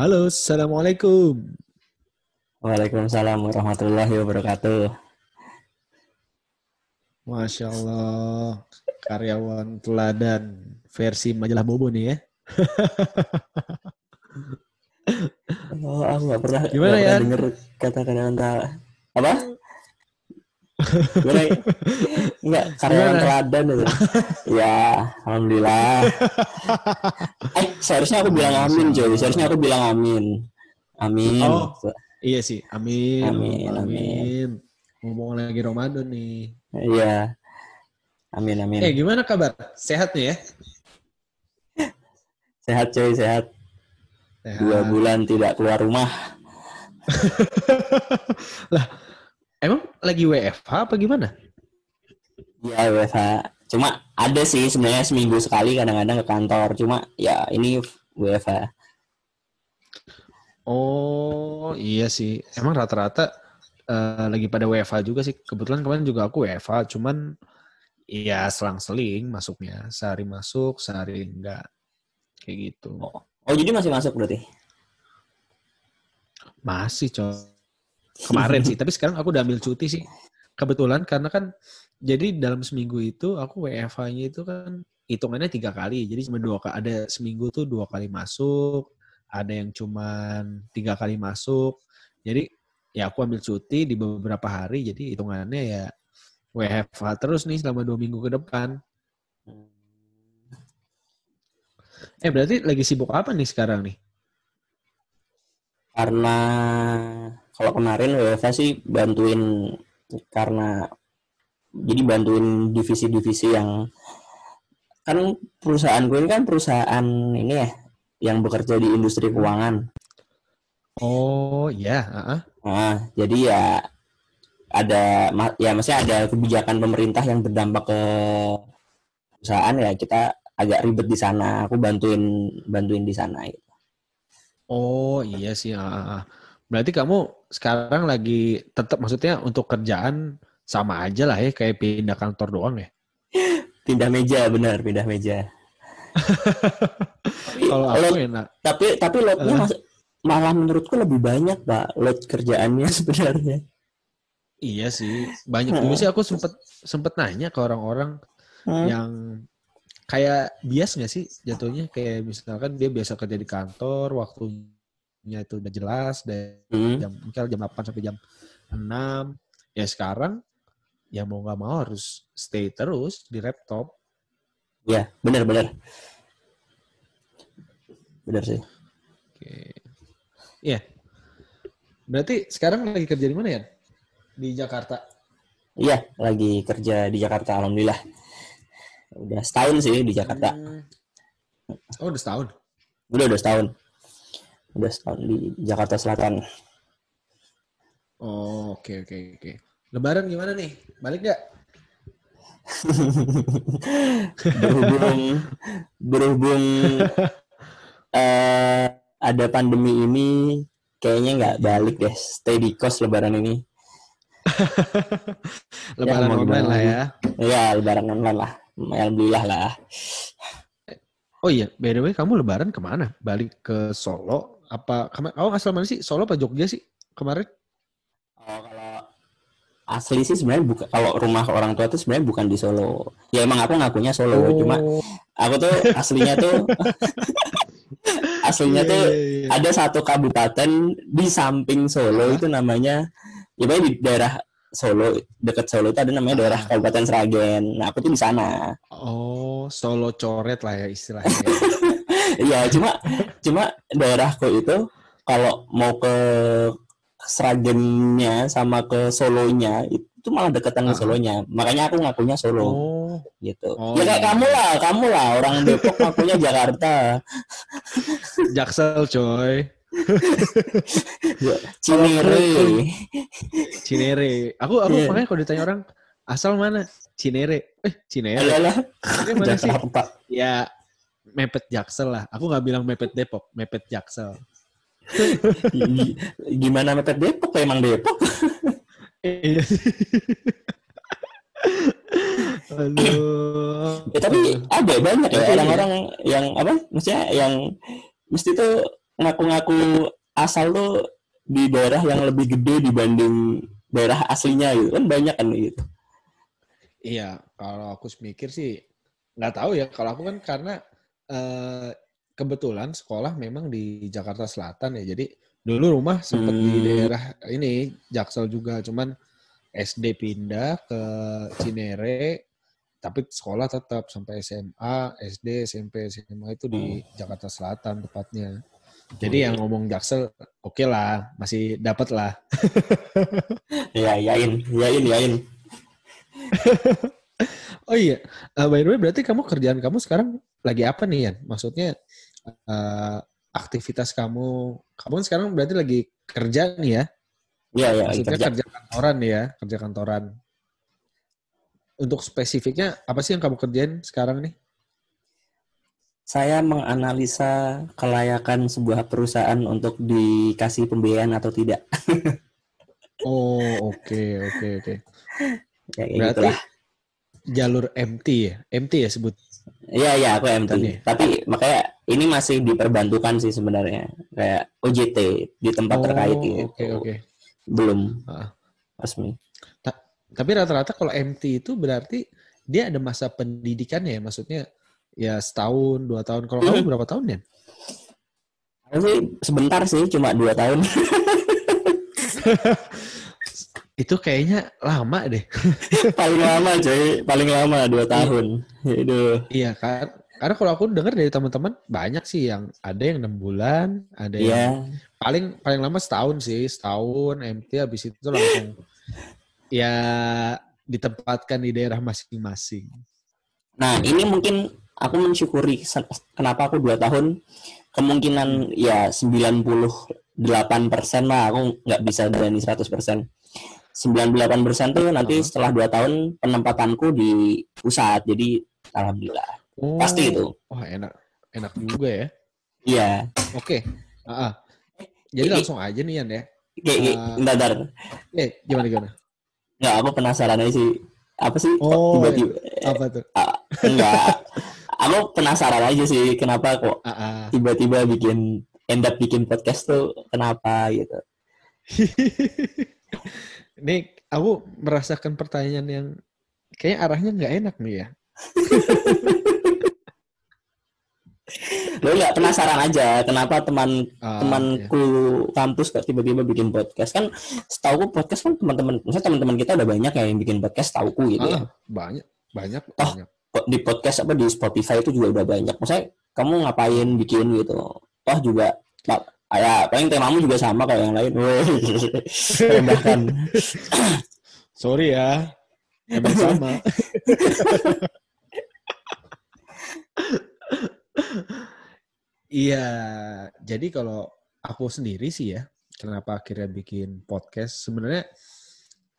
Halo, Assalamualaikum. Waalaikumsalam warahmatullahi wabarakatuh. Masya Allah, karyawan teladan versi majalah Bobo nih ya. Oh, aku nggak pernah, Gimana, nggak pernah Yan? denger kata-kata apa? Gimana? Enggak, karyawan teladan itu. ya, alhamdulillah. eh, seharusnya aku bilang amin, coy. Seharusnya aku bilang amin. Amin. Oh. Iya sih, amin. Amin, amin. Ngomong lagi Ramadan nih. Iya. Amin, amin. Eh, gimana kabar? Sehat nih ya? Sehat, coy, sehat. Sehat. Dua bulan tidak keluar rumah. Emang lagi WFH apa gimana? Ya, WFH. Cuma ada sih sebenarnya seminggu sekali kadang-kadang ke kantor. Cuma ya ini WFH. Oh, iya sih. Emang rata-rata eh, lagi pada WFH juga sih. Kebetulan kemarin juga aku WFH, cuman ya selang-seling masuknya. Sehari masuk, sehari enggak. Kayak gitu. Oh, jadi masih masuk berarti? Masih, coy. Kemarin sih, tapi sekarang aku udah ambil cuti sih. Kebetulan karena kan jadi dalam seminggu itu aku WFH-nya itu kan hitungannya tiga kali. Jadi cuma dua ada seminggu tuh dua kali masuk, ada yang cuman tiga kali masuk. Jadi ya aku ambil cuti di beberapa hari, jadi hitungannya ya WFH terus nih selama dua minggu ke depan. Eh berarti lagi sibuk apa nih sekarang nih? Karena kalau kemarin WFH sih bantuin karena jadi bantuin divisi-divisi yang kan perusahaan gue ini kan perusahaan ini ya yang bekerja di industri keuangan. Oh iya, heeh. Nah, jadi ya ada ya maksudnya ada kebijakan pemerintah yang berdampak ke perusahaan ya kita agak ribet di sana. Aku bantuin bantuin di sana. gitu. Oh iya sih. ah. Berarti kamu sekarang lagi tetap maksudnya untuk kerjaan sama aja lah ya kayak pindah kantor doang ya. Pindah meja benar, pindah meja. Kalau aku load- enak. tapi tapi loadnya Eh. mas- malah menurutku lebih banyak pak load kerjaannya sebenarnya. Iya sih. Banyak juga sih aku sempet sempet nanya ke orang-orang Hmm. yang kayak bias nggak sih jatuhnya kayak misalkan dia biasa kerja di kantor waktunya itu udah jelas dari Hmm. jam mungkin jam 8 sampai jam 6 ya sekarang ya mau nggak mau harus stay terus di laptop Ya benar benar benar sih. Oke. Iya. Berarti sekarang lagi kerja di mana ya? Di Jakarta. Iya lagi kerja di Jakarta alhamdulillah. Udah setahun sih di Jakarta. Hmm. Oh, udah setahun. Udah udah setahun. Udah setahun di Jakarta Selatan. Oh, oke oke oke. Lebaran gimana nih? Balik nggak? berhubung berhubung eh, ada pandemi ini kayaknya nggak balik deh stay di kos lebaran ini Lebaran mau online lah ya. ya lebaran online lah alhamdulillah lah Oh iya, by the way kamu lebaran ke mana? Balik ke Solo? Apa kemarin? Oh asal mana sih? Solo apa Jogja sih kemarin? Oh, kalau asli sih sebenarnya bukan kalau rumah orang tua tuh sebenarnya bukan di Solo ya emang aku ngakunya Solo cuma Oh, aku tuh aslinya tuh aslinya iya, tuh iya, iya. ada satu kabupaten di samping Solo Hah? itu namanya ya di daerah Solo dekat Solo itu ada namanya daerah Ah. Kabupaten Sragen. Nah aku tuh di sana. Oh, Solo coret lah ya istilahnya. Iya cuma cuma daerahku itu kalau mau ke Sragennya sama ke Solonya itu malah deketan ke. Solonya. Makanya aku ngakunya Solo Oh, gitu. Oh, ya kayak iya. kamu lah, kamu lah orang Depok ngakunya Jakarta. Jaksel coy. Ya, Cinere. Cinere. Aku aku Iya. makanya kalau ditanya orang asal mana? Cinere. Eh, Cinere. Ini mana sih? Jakarta. Ya mepet Jaksel lah. Aku nggak bilang mepet Depok, mepet Jaksel. Gi- Gimana mepet Depok? Emang Depok. Aduh. Ya, tapi ada banyak ya orang-orang yang apa? Maksudnya yang mesti tuh ngaku-ngaku asal tuh di daerah yang lebih gede dibanding daerah aslinya gitu kan banyak kan gitu. Iya, kalau aku mikir sih nggak tahu ya. Kalau aku kan karena eh, kebetulan sekolah memang di Jakarta Selatan ya. Jadi dulu rumah sempat di Hmm. daerah ini Jaksel juga, cuman SD pindah ke Cinere, tapi sekolah tetap sampai SMA, SD, SMP, SMA itu di Jakarta Selatan tepatnya. Jadi yang ngomong Jaksel oke lah, masih dapat lah. Ya, yain, yain, yain. Oh iya, Eh, by the way berarti kamu kerjaan kamu sekarang lagi apa nih Yan? Maksudnya eh, aktivitas kamu, kamu sekarang berarti lagi kerja nih ya? Iya, ya, lagi Maksudnya kerja. kerja kantoran ya, kerja kantoran. Untuk spesifiknya apa sih yang kamu kerjain sekarang nih? Saya menganalisa kelayakan sebuah perusahaan untuk dikasih pembiayaan atau tidak. Oh oke oke oke. Ya, kayak Berarti gitulah. jalur MT ya, MT ya sebut. Iya, iya, aku MT. Tadi. Tapi makanya ini masih diperbantukan sih sebenarnya. Kayak OJT di tempat Oh terkait gitu. oke oke. Belum Ah. resmi. Tapi rata-rata kalau MT itu berarti dia ada masa pendidikannya ya, maksudnya ya setahun, dua tahun. Kalau kamu berapa tahun ya? Aku sebentar sih, cuma dua tahun. Itu kayaknya lama deh. paling lama coy, paling lama dua tahun. Itu. Iya kan? Karena kalau aku dengar dari teman-teman banyak sih yang ada yang enam bulan, ada yang Iya. paling paling lama setahun sih, setahun MT habis itu langsung ya ditempatkan di daerah masing-masing. Nah, ini mungkin aku mensyukuri kenapa aku dua tahun kemungkinan ya 98% lah aku nggak bisa berani 100%. 98% tuh nanti Uh-huh. setelah dua tahun penempatanku di pusat. Jadi alhamdulillah. Oh, Pasti itu. Wah enak, enak juga ya. Iya. Oke, Ah, ah. jadi Ini- langsung aja nih Yan ya. Kayak kayak- Uh, bentar, bentar. Eh gimana gimana? Nggak, aku penasaran aja sih. Apa sih? Oh, tiba-tiba Apa tuh? Ah, enggak. aku penasaran aja sih kenapa kok Ah, ah. tiba-tiba bikin end up bikin podcast tuh kenapa gitu. Ini aku merasakan pertanyaan yang kayak arahnya nggak enak nih ya. Lo nggak penasaran aja kenapa teman Ah, temanku kampus kok tiba-tiba bikin podcast kan setahu podcast kan teman-teman misalnya teman-teman kita udah banyak ya yang bikin podcast tauku iya. gitu ya Ah, banyak, banyak, Toh. banyak. Di podcast apa di Spotify itu juga udah banyak maksudnya kamu ngapain bikin gitu toh juga ya paling temamu juga sama kayak yang lain Woi, merendahkan Sorry ya. Emang sama. Iya, jadi kalau aku sendiri sih ya, kenapa akhirnya bikin podcast? Sebenarnya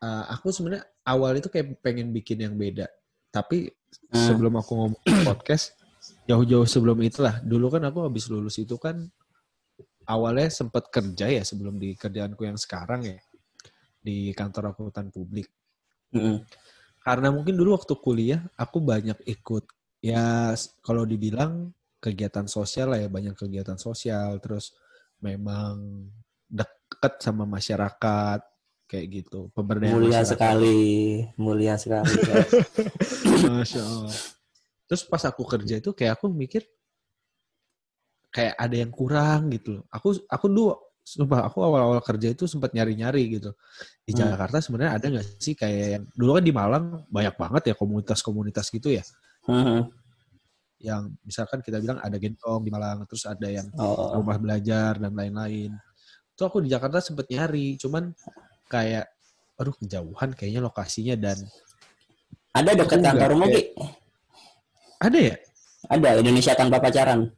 uh, aku sebenarnya awal itu kayak pengen bikin yang beda. Tapi Hmm. sebelum aku ngomong podcast, jauh-jauh sebelum itulah. Dulu kan aku habis lulus itu kan awalnya sempat kerja ya sebelum di kerjaanku yang sekarang ya di kantor akuntan publik. Mm-mm. Karena mungkin dulu waktu kuliah aku banyak ikut ya kalau dibilang kegiatan sosial lah ya banyak kegiatan sosial terus memang deket sama masyarakat kayak gitu pemberdayaan mulia masyarakat. sekali mulia sekali Masya Allah. Terus pas aku kerja itu kayak aku mikir kayak ada yang kurang gitu loh. Aku aku dulu sumpah aku awal-awal kerja itu sempat nyari-nyari gitu. Di Hmm. Jakarta sebenarnya ada nggak sih kayak yang dulu kan di Malang banyak banget ya komunitas-komunitas gitu ya. Mm-mm. Yang misalkan kita bilang ada gentong di Malang, terus ada yang oh rumah belajar dan lain-lain. Itu aku di Jakarta sempet nyari, cuman kayak aduh kejauhan kayaknya lokasinya dan ada dekat kayak- Ki? ada ya ada Indonesia tanpa pacaran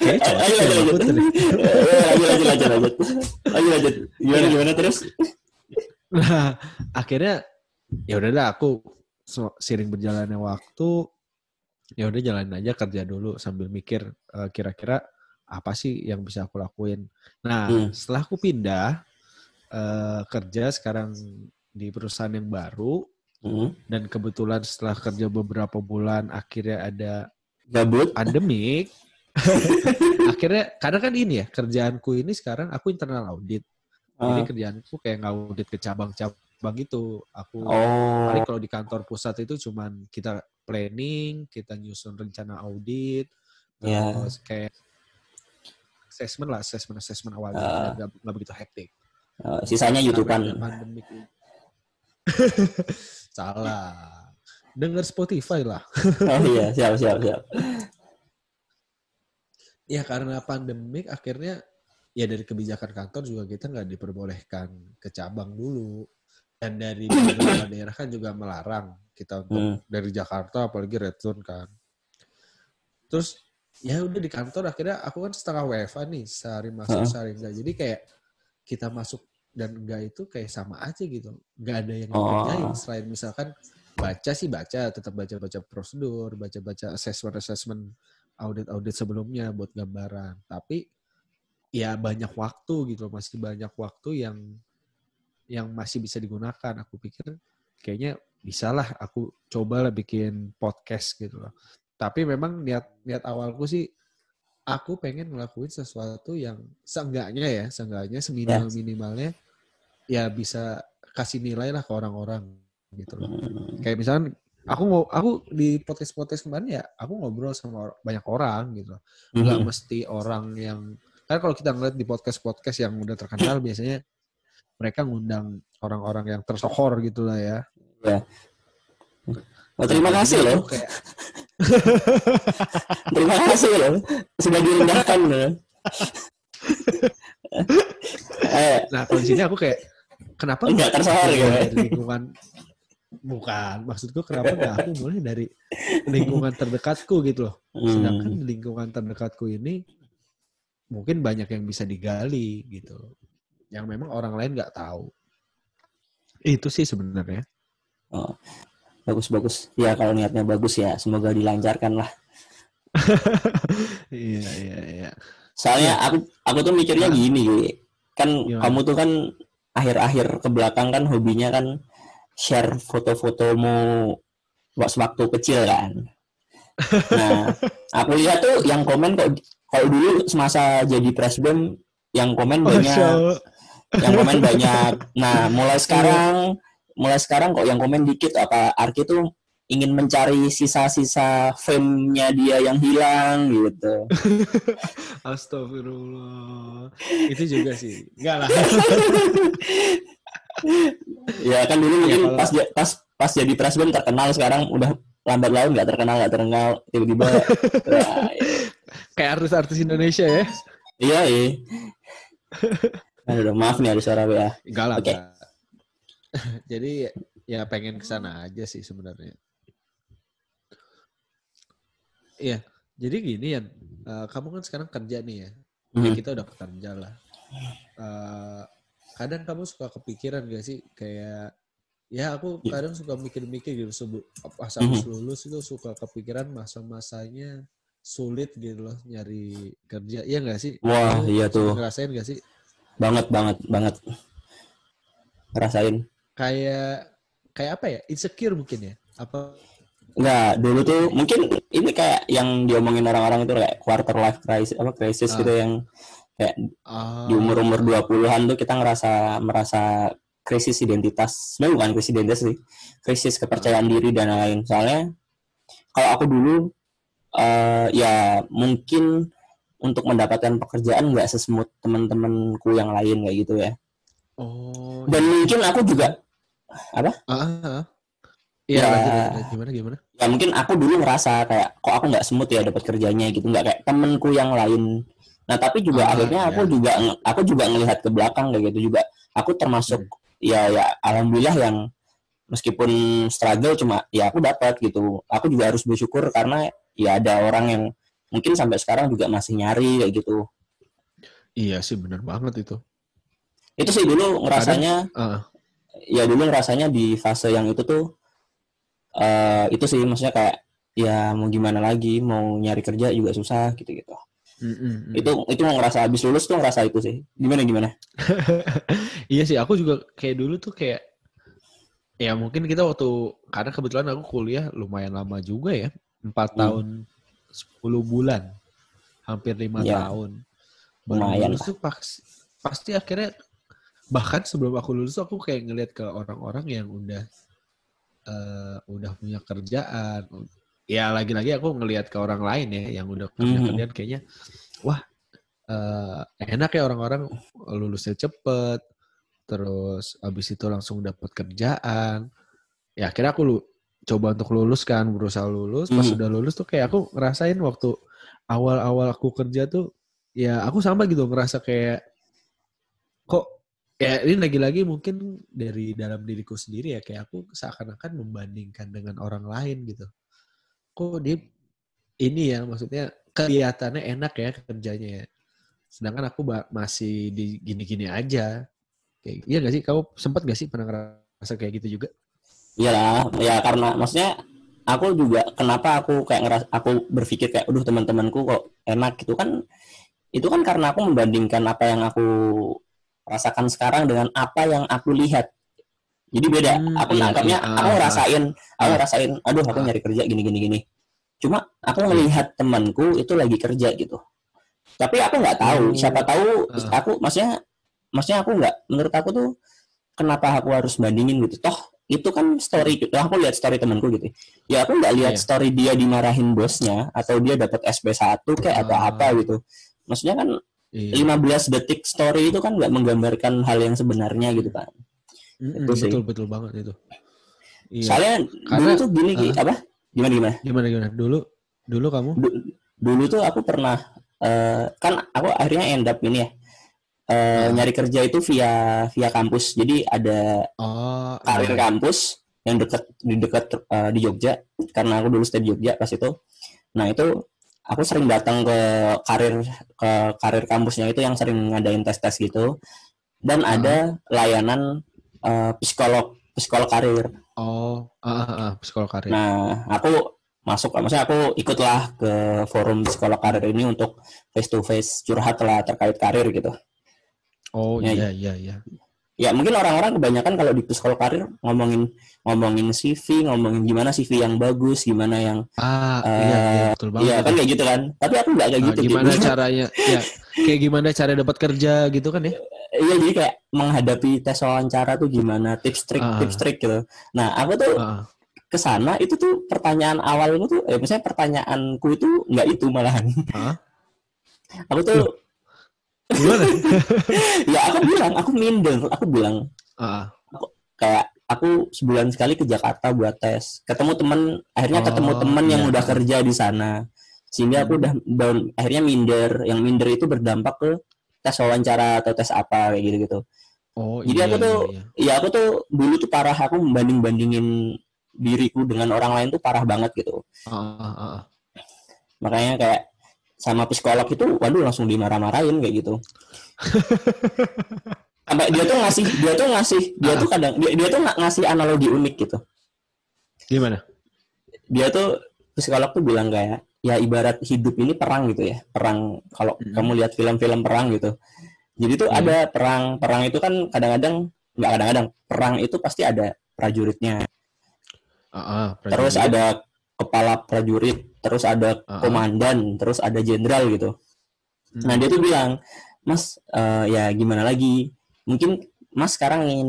Kayaknya Eh, cocok lanjut, lanjut, Mahfud. lanjut. Eh, lanjut, lanjut, lanjut, lanjut. Lanjut. Gimana, Iya. gimana terus? Nah, akhirnya ya udah dah aku sering berjalannya waktu ya udah jalanin aja kerja dulu sambil mikir eh, kira-kira apa sih yang bisa aku lakuin. Nah, Hmm. setelah aku pindah eh, kerja sekarang di perusahaan yang baru Hmm. dan kebetulan setelah kerja beberapa bulan akhirnya ada Gabut. pandemik akhirnya karena kan ini ya kerjaanku ini sekarang aku internal audit jadi Ah. kerjaanku kayak ngaudit ke cabang-cabang gitu aku Oh. paling kalau di kantor pusat itu cuman kita planning kita nyusun rencana audit Ya. terus kayak assessment lah assessment assessment awalnya Ah. nggak nggak begitu hektik Eh, sisanya ada pandemik. salah denger Spotify lah Oh iya, siap siap siap. Ya karena pandemik akhirnya ya dari kebijakan kantor juga kita nggak diperbolehkan ke cabang dulu dan dari beberapa daerah kan juga melarang kita untuk Hmm. dari Jakarta apalagi red zone kan. Terus ya udah di kantor akhirnya aku kan setengah WFA nih sehari masuk sehari enggak. Jadi kayak kita masuk dan enggak itu kayak sama aja gitu. Nggak ada yang Oh. dikerjain selain misalkan baca sih baca tetap baca-baca prosedur, baca-baca assessment-assessment audit-audit sebelumnya buat gambaran. Tapi ya banyak waktu gitu masih banyak waktu yang yang masih bisa digunakan. Aku pikir kayaknya bisalah aku cobalah bikin podcast gitu loh. Tapi memang niat niat awalku sih aku pengen ngelakuin sesuatu yang seenggaknya ya, seenggaknya seminimal minimalnya ya bisa kasih nilai lah ke orang-orang gitu loh. Hmm. Kayak misalkan aku ngo aku di podcast podcast kemarin ya aku ngobrol sama banyak orang gitu loh. Nggak Mhm. mesti orang yang kan kalau kita ngeliat di podcast podcast yang udah terkenal biasanya mereka ngundang orang-orang yang tersohor gitu lah ya. Oh, terima kasih loh. Kayak Terima kasih loh. Sudah direndahkan loh. eh, Nah, sini aku kayak kenapa Nggak tersohor gitu ya? lingkungan bukan maksudku kenapa nggak aku mulai dari lingkungan terdekatku gitu loh. Sedangkan hmm, di lingkungan terdekatku ini mungkin banyak yang bisa digali gitu. Yang memang orang lain nggak tahu. Itu sih sebenarnya. oh, bagus bagus. Ya kalau niatnya bagus ya, semoga dilancarkan lah. iya, iya, iya. Soalnya aku aku tuh mikirnya Ah. gini, Gi. kan Gimana? kamu tuh kan akhir-akhir ke belakang kan hobinya kan share foto-fotomu waktu kecil kan. Nah, aku lihat tuh yang komen kok kalau dulu semasa jadi presbem yang komen banyak Masya Allah. yang komen banyak. Nah, mulai sekarang, mulai sekarang kok yang komen dikit apa Arki tuh ingin mencari sisa-sisa fame-nya dia yang hilang gitu. Astagfirullah. Itu juga sih. Enggak lah. ya kan dulu Ya, mungkin kalau- pas pas pas jadi presbem terkenal sekarang udah lambat laun nggak terkenal nggak terkenal tiba-tiba wah, Kayak artis-artis Indonesia ya. iya iya Aduh, maaf nih ada suara WA. Enggak lah. Oke. enggak. Jadi ya pengen ke sana aja sih sebenarnya. Iya. Jadi gini ya, kamu kan sekarang kerja nih ya. Ya Hmm. kita udah kerja lah. Eh, kadang kamu suka kepikiran gak sih kayak ya aku Ya. kadang suka mikir-mikir gitu pas habis lulus itu suka kepikiran masa-masanya sulit gitu loh nyari kerja. Iya gak sih? Wah, Kamu iya tuh. Ngerasain gak sih? Banget banget banget. Ngerasain. Kayak kayak apa ya? Insecure mungkin ya? Apa Enggak, dulu tuh mungkin ini kayak yang diomongin orang-orang itu kayak quarter life crisis apa crisis Ah. gitu yang ah, di umur-umur 20-an tuh kita ngerasa merasa krisis identitas. Sebenarnya bukan krisis identitas sih. Krisis kepercayaan diri dan lain-lain. Soalnya kalau aku dulu eh ya mungkin untuk mendapatkan pekerjaan nggak sesmooth teman-temanku yang lain kayak gitu ya. Oh. Dan mungkin aku juga ah, ah. Iya, Ya. lanjut, lanjut. gimana gimana? ya mungkin aku dulu ngerasa kayak kok aku nggak smooth ya dapat kerjanya gitu nggak kayak temenku yang lain nah tapi juga Ah, akhirnya aku iya. juga aku juga ngelihat ke belakang kayak gitu juga aku termasuk ya ya alhamdulillah yang meskipun struggle cuma ya aku dapat gitu aku juga harus bersyukur karena ya ada orang yang mungkin sampai sekarang juga masih nyari kayak gitu Iya sih benar banget itu. Itu sih dulu ngerasanya Ah, ya dulu ngerasanya di fase yang itu tuh eh itu sih maksudnya kayak ya mau gimana lagi mau nyari kerja juga susah gitu gitu mm, mm, mm. itu itu mau ngerasa habis lulus tuh ngerasa itu sih gimana gimana iya sih, aku juga kayak dulu tuh kayak ya mungkin kita waktu karena kebetulan aku kuliah lumayan lama juga ya, empat Hmm. tahun 10 bulan. Hampir lima Ya. tahun. Baru Lumayan lulus tuh pasti, pasti akhirnya bahkan sebelum aku lulus aku kayak ngeliat ke orang-orang yang udah eh, udah punya kerjaan. Ya lagi-lagi aku ngelihat ke orang lain ya yang udah punya Mhm. kerjaan kayaknya wah eh, enak ya orang-orang lulusnya cepet terus abis itu langsung dapat kerjaan ya akhirnya aku lu- coba untuk lulus kan berusaha lulus pas Mhm. udah lulus tuh kayak aku ngerasain waktu awal-awal aku kerja tuh ya aku sama gitu ngerasa kayak kok ya ini lagi-lagi mungkin dari dalam diriku sendiri ya kayak aku seakan-akan membandingkan dengan orang lain gitu. Kok dia ini ya maksudnya kelihatannya enak ya kerjanya ya. Sedangkan aku masih di gini-gini aja. Kayak iya gak sih? Kamu sempat gak sih pernah ngerasa kayak gitu juga? Iyalah, ya karena maksudnya aku juga kenapa aku kayak ngeras aku berpikir kayak aduh teman-temanku kok enak? Gitu kan itu kan karena aku membandingkan apa yang aku rasakan sekarang dengan apa yang aku lihat. Jadi beda. Hmm, aku iya, nangkapnya iya. aku Ah, ngerasain, aku ngerasain aduh aku Ah. nyari kerja gini gini gini. Cuma aku Iya. melihat temanku itu lagi kerja gitu. Tapi aku nggak tahu, Oh. siapa tahu Ah. aku maksudnya maksudnya aku nggak menurut aku tuh kenapa aku harus bandingin gitu. Toh itu kan story gitu. Aku lihat story temanku gitu. Ya aku nggak lihat Iya. story dia dimarahin bosnya atau dia dapat SB1 kayak atau Ah. apa gitu. Maksudnya kan iya 15 detik story itu kan nggak menggambarkan hal yang sebenarnya gitu kan. Itu sih. betul betul banget itu iya Soalnya Karena- dulu tuh gini Ah. apa? Gimana gimana? gimana gimana dulu dulu kamu Du- dulu tuh aku pernah eh, kan aku akhirnya end up ini ya. eh, Ah. nyari kerja itu via via kampus. Jadi ada oh karir iya. kampus yang dekat di dekat eh, di Jogja karena aku dulu stay di Jogja pas itu. Nah, itu aku sering datang ke karir ke karir kampusnya itu yang sering ngadain tes-tes gitu. Dan Ah. ada layanan eh, psikolog psikolog karir. oh ah, ah, ah, psikolog karir Nah, aku masuk maksudnya aku ikutlah ke forum psikolog karir ini untuk face to face curhat lah terkait karir gitu. oh ya, iya iya iya Ya mungkin orang-orang kebanyakan kalau di psikolog karir ngomongin ngomongin CV, ngomongin gimana CV yang bagus, gimana yang ah Eh, iya iya betul banget Iya kan kayak gitu kan. Tapi aku nggak kayak Ah, gitu. gimana Ki. caranya ya kayak gimana cara dapat kerja gitu kan ya Iya jadi kayak menghadapi tes wawancara tuh gimana, tips trik, Ah. tips trik gitu. Nah aku tuh Ah, ke sana itu tuh pertanyaan awalku tuh, eh misalnya pertanyaanku itu nggak itu malahan. ah. Aku tuh gimana ya aku bilang, aku minder, aku bilang ah kayak aku sebulan sekali ke Jakarta buat tes, ketemu temen, akhirnya Oh, ketemu temen yang iya. udah kerja di sana, sehingga aku Hmm. udah down, akhirnya minder, yang minder itu berdampak ke tes wawancara atau tes apa kayak gitu gitu. oh Jadi iya, aku tuh iya, iya. ya aku tuh dulu tuh parah aku membanding bandingin diriku dengan orang lain tuh parah banget gitu ah, ah, ah. makanya kayak sama psikolog itu waduh langsung dimarah-marahin kayak gitu sampai dia tuh ngasih dia tuh ngasih dia tuh kadang dia, dia tuh ngasih analogi unik gitu gimana dia tuh psikolog tuh bilang kayak ya ibarat hidup ini perang gitu ya perang kalau Mm. kamu lihat film-film perang gitu jadi tuh Iya. ada perang perang itu kan kadang-kadang nggak kadang-kadang perang itu pasti ada prajuritnya ah, ah, terus prajurit. ada kepala prajurit, terus ada Ah. komandan, terus ada jenderal gitu. Hmm. Nah dia tuh bilang, Mas eh, ya gimana lagi? Mungkin Mas sekarang ingin,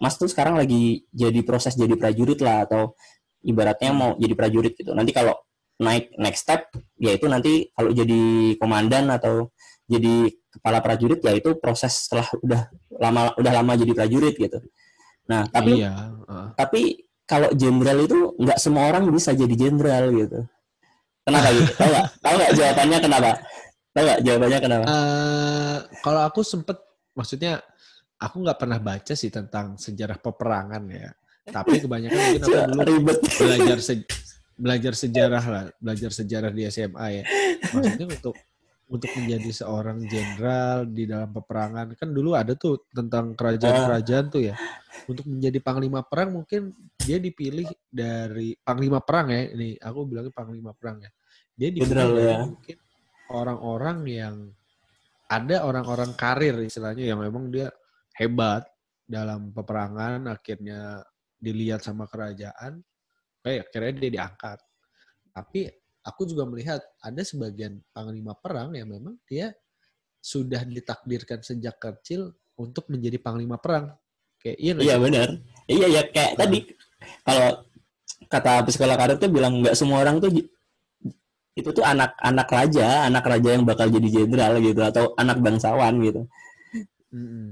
Mas tuh sekarang lagi jadi proses jadi prajurit lah atau ibaratnya mau jadi prajurit gitu. Nanti kalau naik next step, yaitu nanti kalau jadi komandan atau jadi kepala prajurit ya itu proses setelah udah lama udah lama jadi prajurit gitu. Nah tapi iya ah. tapi kalau jenderal itu nggak semua orang bisa jadi jenderal gitu. Kenapa gitu? Tahu nggak? Tahu nggak jawabannya kenapa? Tahu nggak jawabannya kenapa? Eh, kalau aku sempet, maksudnya aku nggak pernah baca sih tentang sejarah peperangan ya. Tapi kebanyakan mungkin aku dulu Ribet. belajar se- belajar sejarah lah, belajar sejarah di SMA ya. Maksudnya untuk untuk menjadi seorang jenderal di dalam peperangan kan dulu ada tuh tentang kerajaan-kerajaan tuh ya. Untuk menjadi panglima perang mungkin dia dipilih dari panglima perang ya. Ini aku bilangnya panglima perang ya. Dia dipilih Jenderal, dari ya. mungkin orang-orang yang ada orang-orang karir istilahnya yang memang dia hebat dalam peperangan akhirnya dilihat sama kerajaan kayak akhirnya dia diangkat tapi aku juga melihat ada sebagian panglima perang yang memang dia sudah ditakdirkan sejak kecil untuk menjadi panglima perang. Kayak iya Iya benar. Iya ya kayak nah. tadi kalau kata psikolog karir tuh bilang nggak semua orang tuh itu tuh anak-anak raja, anak raja yang bakal jadi jenderal gitu atau anak bangsawan gitu. Mm-hmm.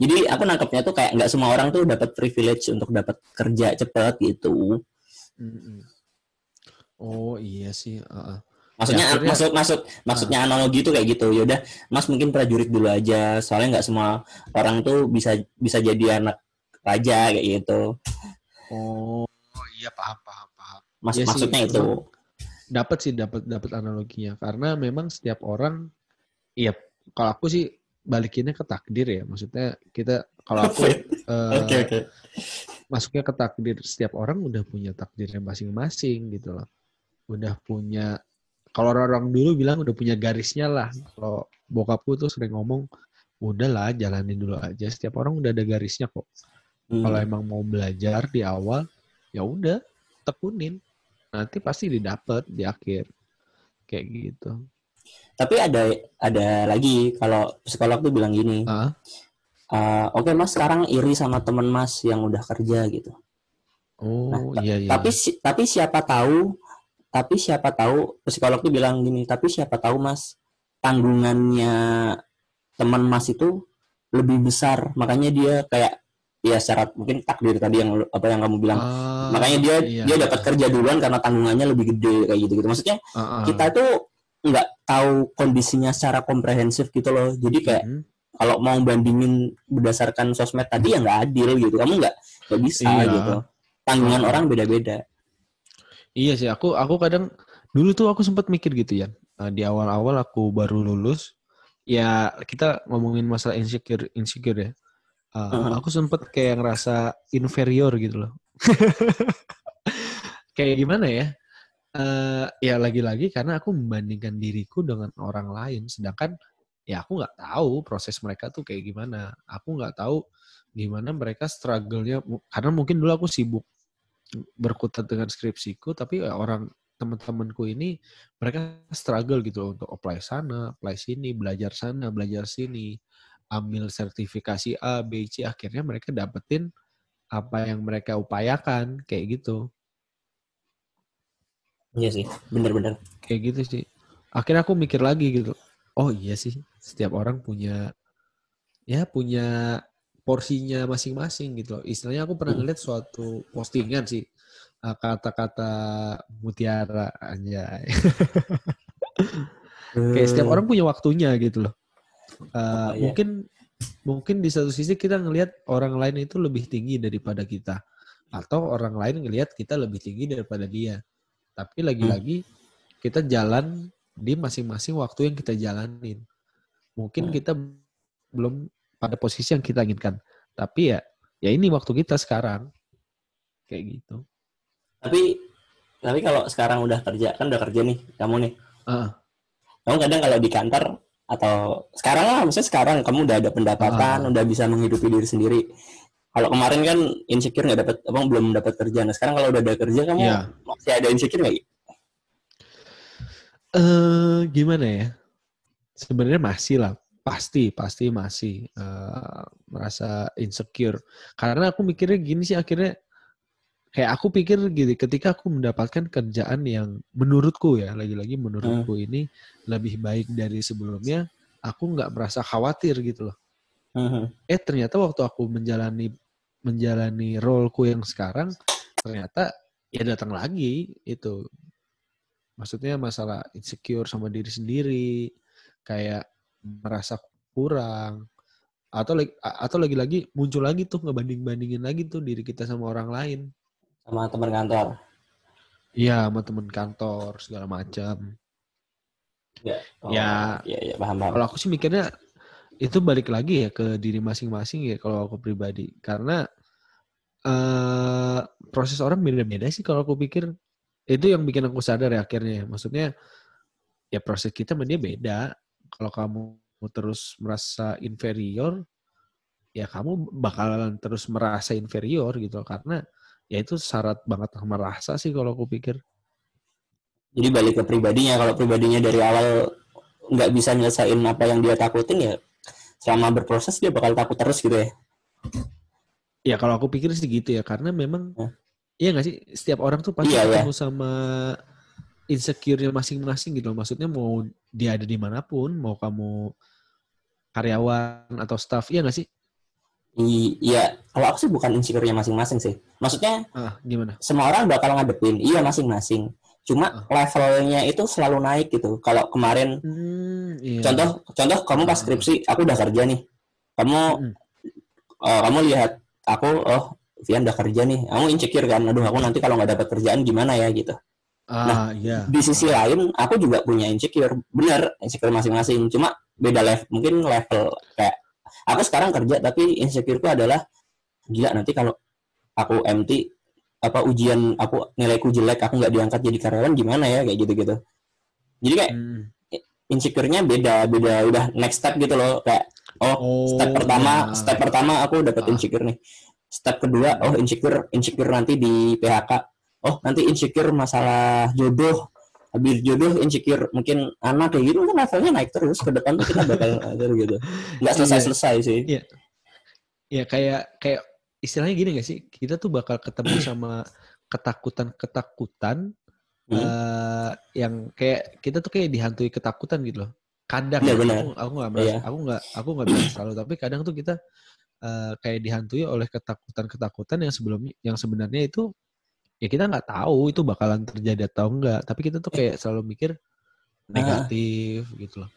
Jadi aku nangkepnya tuh kayak nggak semua orang tuh dapat privilege untuk dapat kerja cepat gitu. Mm-hmm. Oh iya sih. Uh-uh. Maksudnya ya, akhirnya, maksud maksud maksudnya uh. analogi itu kayak gitu. Yaudah, Mas mungkin prajurit dulu aja. Soalnya nggak semua orang tuh bisa bisa jadi anak raja kayak gitu. Oh iya paham paham paham. Mas, ya maksudnya sih, itu dapat sih dapat dapat analoginya karena memang setiap orang iya kalau aku sih balikinnya ke takdir ya maksudnya kita kalau aku uh, okay, okay. masuknya ke takdir setiap orang udah punya takdirnya masing-masing gitu loh udah punya kalau orang-orang dulu bilang udah punya garisnya lah. Kalau bokapku tuh sering ngomong udahlah jalanin dulu aja. Setiap orang udah ada garisnya kok. Hmm. kalau emang mau belajar di awal ya udah tekunin. Nanti pasti didapat di akhir. Kayak gitu. Tapi ada ada lagi kalau psikolog tuh bilang gini uh? Uh, oke okay, mas sekarang iri sama teman mas yang udah kerja gitu. Oh nah, iya iya. tapi tapi siapa tahu tapi siapa tahu psikolog tuh bilang gini tapi siapa tahu mas tanggungannya teman mas itu lebih besar. Makanya dia kayak ya syarat mungkin takdir tadi yang apa yang kamu bilang. Uh, makanya dia iya, dia dapat kerja duluan karena tanggungannya lebih gede kayak gitu gitu maksudnya uh, uh. kita tuh nggak tahu kondisinya secara komprehensif gitu loh. Jadi kayak uh kalau mau bandingin berdasarkan sosmed tadi ya nggak adil gitu. Kamu nggak nggak bisa iya. gitu. Tanggungan uh. orang beda-beda iya sih aku aku kadang dulu tuh aku sempat mikir gitu ya di awal-awal aku baru lulus ya kita ngomongin masalah insecure insecure ya Uh, uh-huh. Aku sempet kayak ngerasa inferior gitu loh. kayak gimana ya? Uh, ya lagi-lagi karena aku membandingkan diriku dengan orang lain, sedangkan ya aku nggak tahu proses mereka tuh kayak gimana. Aku nggak tahu gimana mereka struggle-nya karena mungkin dulu aku sibuk berkutat dengan skripsiku, tapi ya orang teman-temanku ini mereka struggle gitu untuk apply sana, apply sini, belajar sana, belajar sini ambil sertifikasi A, B, C, akhirnya mereka dapetin apa yang mereka upayakan kayak gitu. Iya sih, bener-bener. Kayak gitu sih. Akhirnya aku mikir lagi gitu. Oh iya sih, setiap orang punya ya punya porsinya masing-masing gitu. Istilahnya aku pernah hmm. ngeliat suatu postingan sih eh, kata-kata mutiara aja. Kayak setiap hmm. orang punya waktunya gitu loh. Uh, oh, mungkin mungkin di satu sisi kita ngelihat orang lain itu lebih tinggi daripada kita atau orang lain ngelihat kita lebih tinggi daripada dia. Tapi lagi-lagi hmm. kita jalan di masing-masing waktu yang kita jalanin. Mungkin hmm. kita belum pada posisi yang kita inginkan. Tapi ya ya ini waktu kita sekarang. Kayak gitu. Tapi tapi kalau sekarang udah kerja kan udah kerja nih kamu nih. Uh. Kamu kadang kalau di kantor atau sekarang lah maksudnya sekarang kamu udah ada pendapatan ah. udah bisa menghidupi diri sendiri kalau kemarin kan insecure nggak dapat abang belum dapat kerja nah sekarang kalau udah ada kerja kamu yeah. masih ada insecure nggak eh uh, gimana ya sebenarnya masih lah pasti pasti masih uh, merasa insecure karena aku mikirnya gini sih akhirnya kayak aku pikir gitu ketika aku mendapatkan kerjaan yang menurutku ya lagi-lagi menurutku hmm. ini lebih baik dari sebelumnya aku nggak merasa khawatir gitu loh hmm. eh ternyata waktu aku menjalani menjalani roleku yang sekarang ternyata ya datang lagi itu maksudnya masalah insecure sama diri sendiri kayak merasa kurang atau atau lagi-lagi muncul lagi tuh ngebanding bandingin lagi tuh diri kita sama orang lain. Sama teman kantor? Iya sama teman kantor segala macam. Ya oh, ya ya, ya paham, paham. kalau aku sih mikirnya itu balik lagi ya ke diri masing-masing ya kalau aku pribadi. Karena uh, proses orang beda-beda sih kalau aku pikir. Itu yang bikin aku sadar ya akhirnya. Maksudnya ya proses kita sama dia beda kalau kamu terus merasa inferior ya kamu bakalan terus merasa inferior gitu. Karena ya itu syarat banget sama rasa sih kalau aku pikir. jadi balik ke pribadinya kalau pribadinya dari awal nggak bisa nyelesain apa yang dia takutin ya selama berproses dia bakal takut terus gitu ya. Ya kalau aku pikir sih gitu ya, karena memang iya nggak sih? Setiap orang tuh pasti Iya, iya. ketemu sama insecure-nya masing-masing gitu loh. Maksudnya mau dia ada di mana pun, mau kamu karyawan atau staff, iya nggak sih? Iya. Kalau aku sih bukan insecure-nya masing-masing sih. Maksudnya Ah, gimana? semua orang bakal ngadepin. Iya masing-masing. Cuma levelnya itu selalu naik gitu. Kalau kemarin Hmm, iya. contoh contoh kamu pas skripsi aku udah kerja nih. Kamu Mm. eh, kamu lihat aku oh Vian udah kerja nih. Kamu insecure kan? Aduh aku nanti kalau nggak dapat kerjaan gimana ya gitu Ah, iya. di sisi lain aku juga punya insecure bener insecure masing-masing cuma beda level mungkin level kayak aku sekarang kerja tapi insecureku adalah gila nanti kalau aku MT apa ujian aku nilaiku jelek aku nggak diangkat jadi karyawan gimana ya kayak gitu gitu jadi kayak Hmm. insecure-nya beda beda udah next step gitu loh kayak oh Oh, step pertama iya. step pertama aku dapat Ah. insecure nih step kedua oh insecure insecure nanti di PHK oh nanti insecure masalah jodoh habis jodoh insecure mungkin anak kayak gitu kan levelnya naik terus ke depan tuh kita bakal ada gitu nggak selesai selesai sih Ya kayak kayak istilahnya gini gak sih? Kita tuh bakal ketemu sama ketakutan-ketakutan Hmm. eh, yang kayak kita tuh kayak dihantui ketakutan gitu loh. Kadang Iya, ya, benar. aku aku nggak merasa, Iya. aku nggak aku nggak bilang selalu, tapi kadang tuh kita eh, kayak dihantui oleh ketakutan-ketakutan yang sebelumnya yang sebenarnya itu ya kita nggak tahu itu bakalan terjadi atau enggak, tapi kita tuh kayak selalu mikir negatif gitu loh.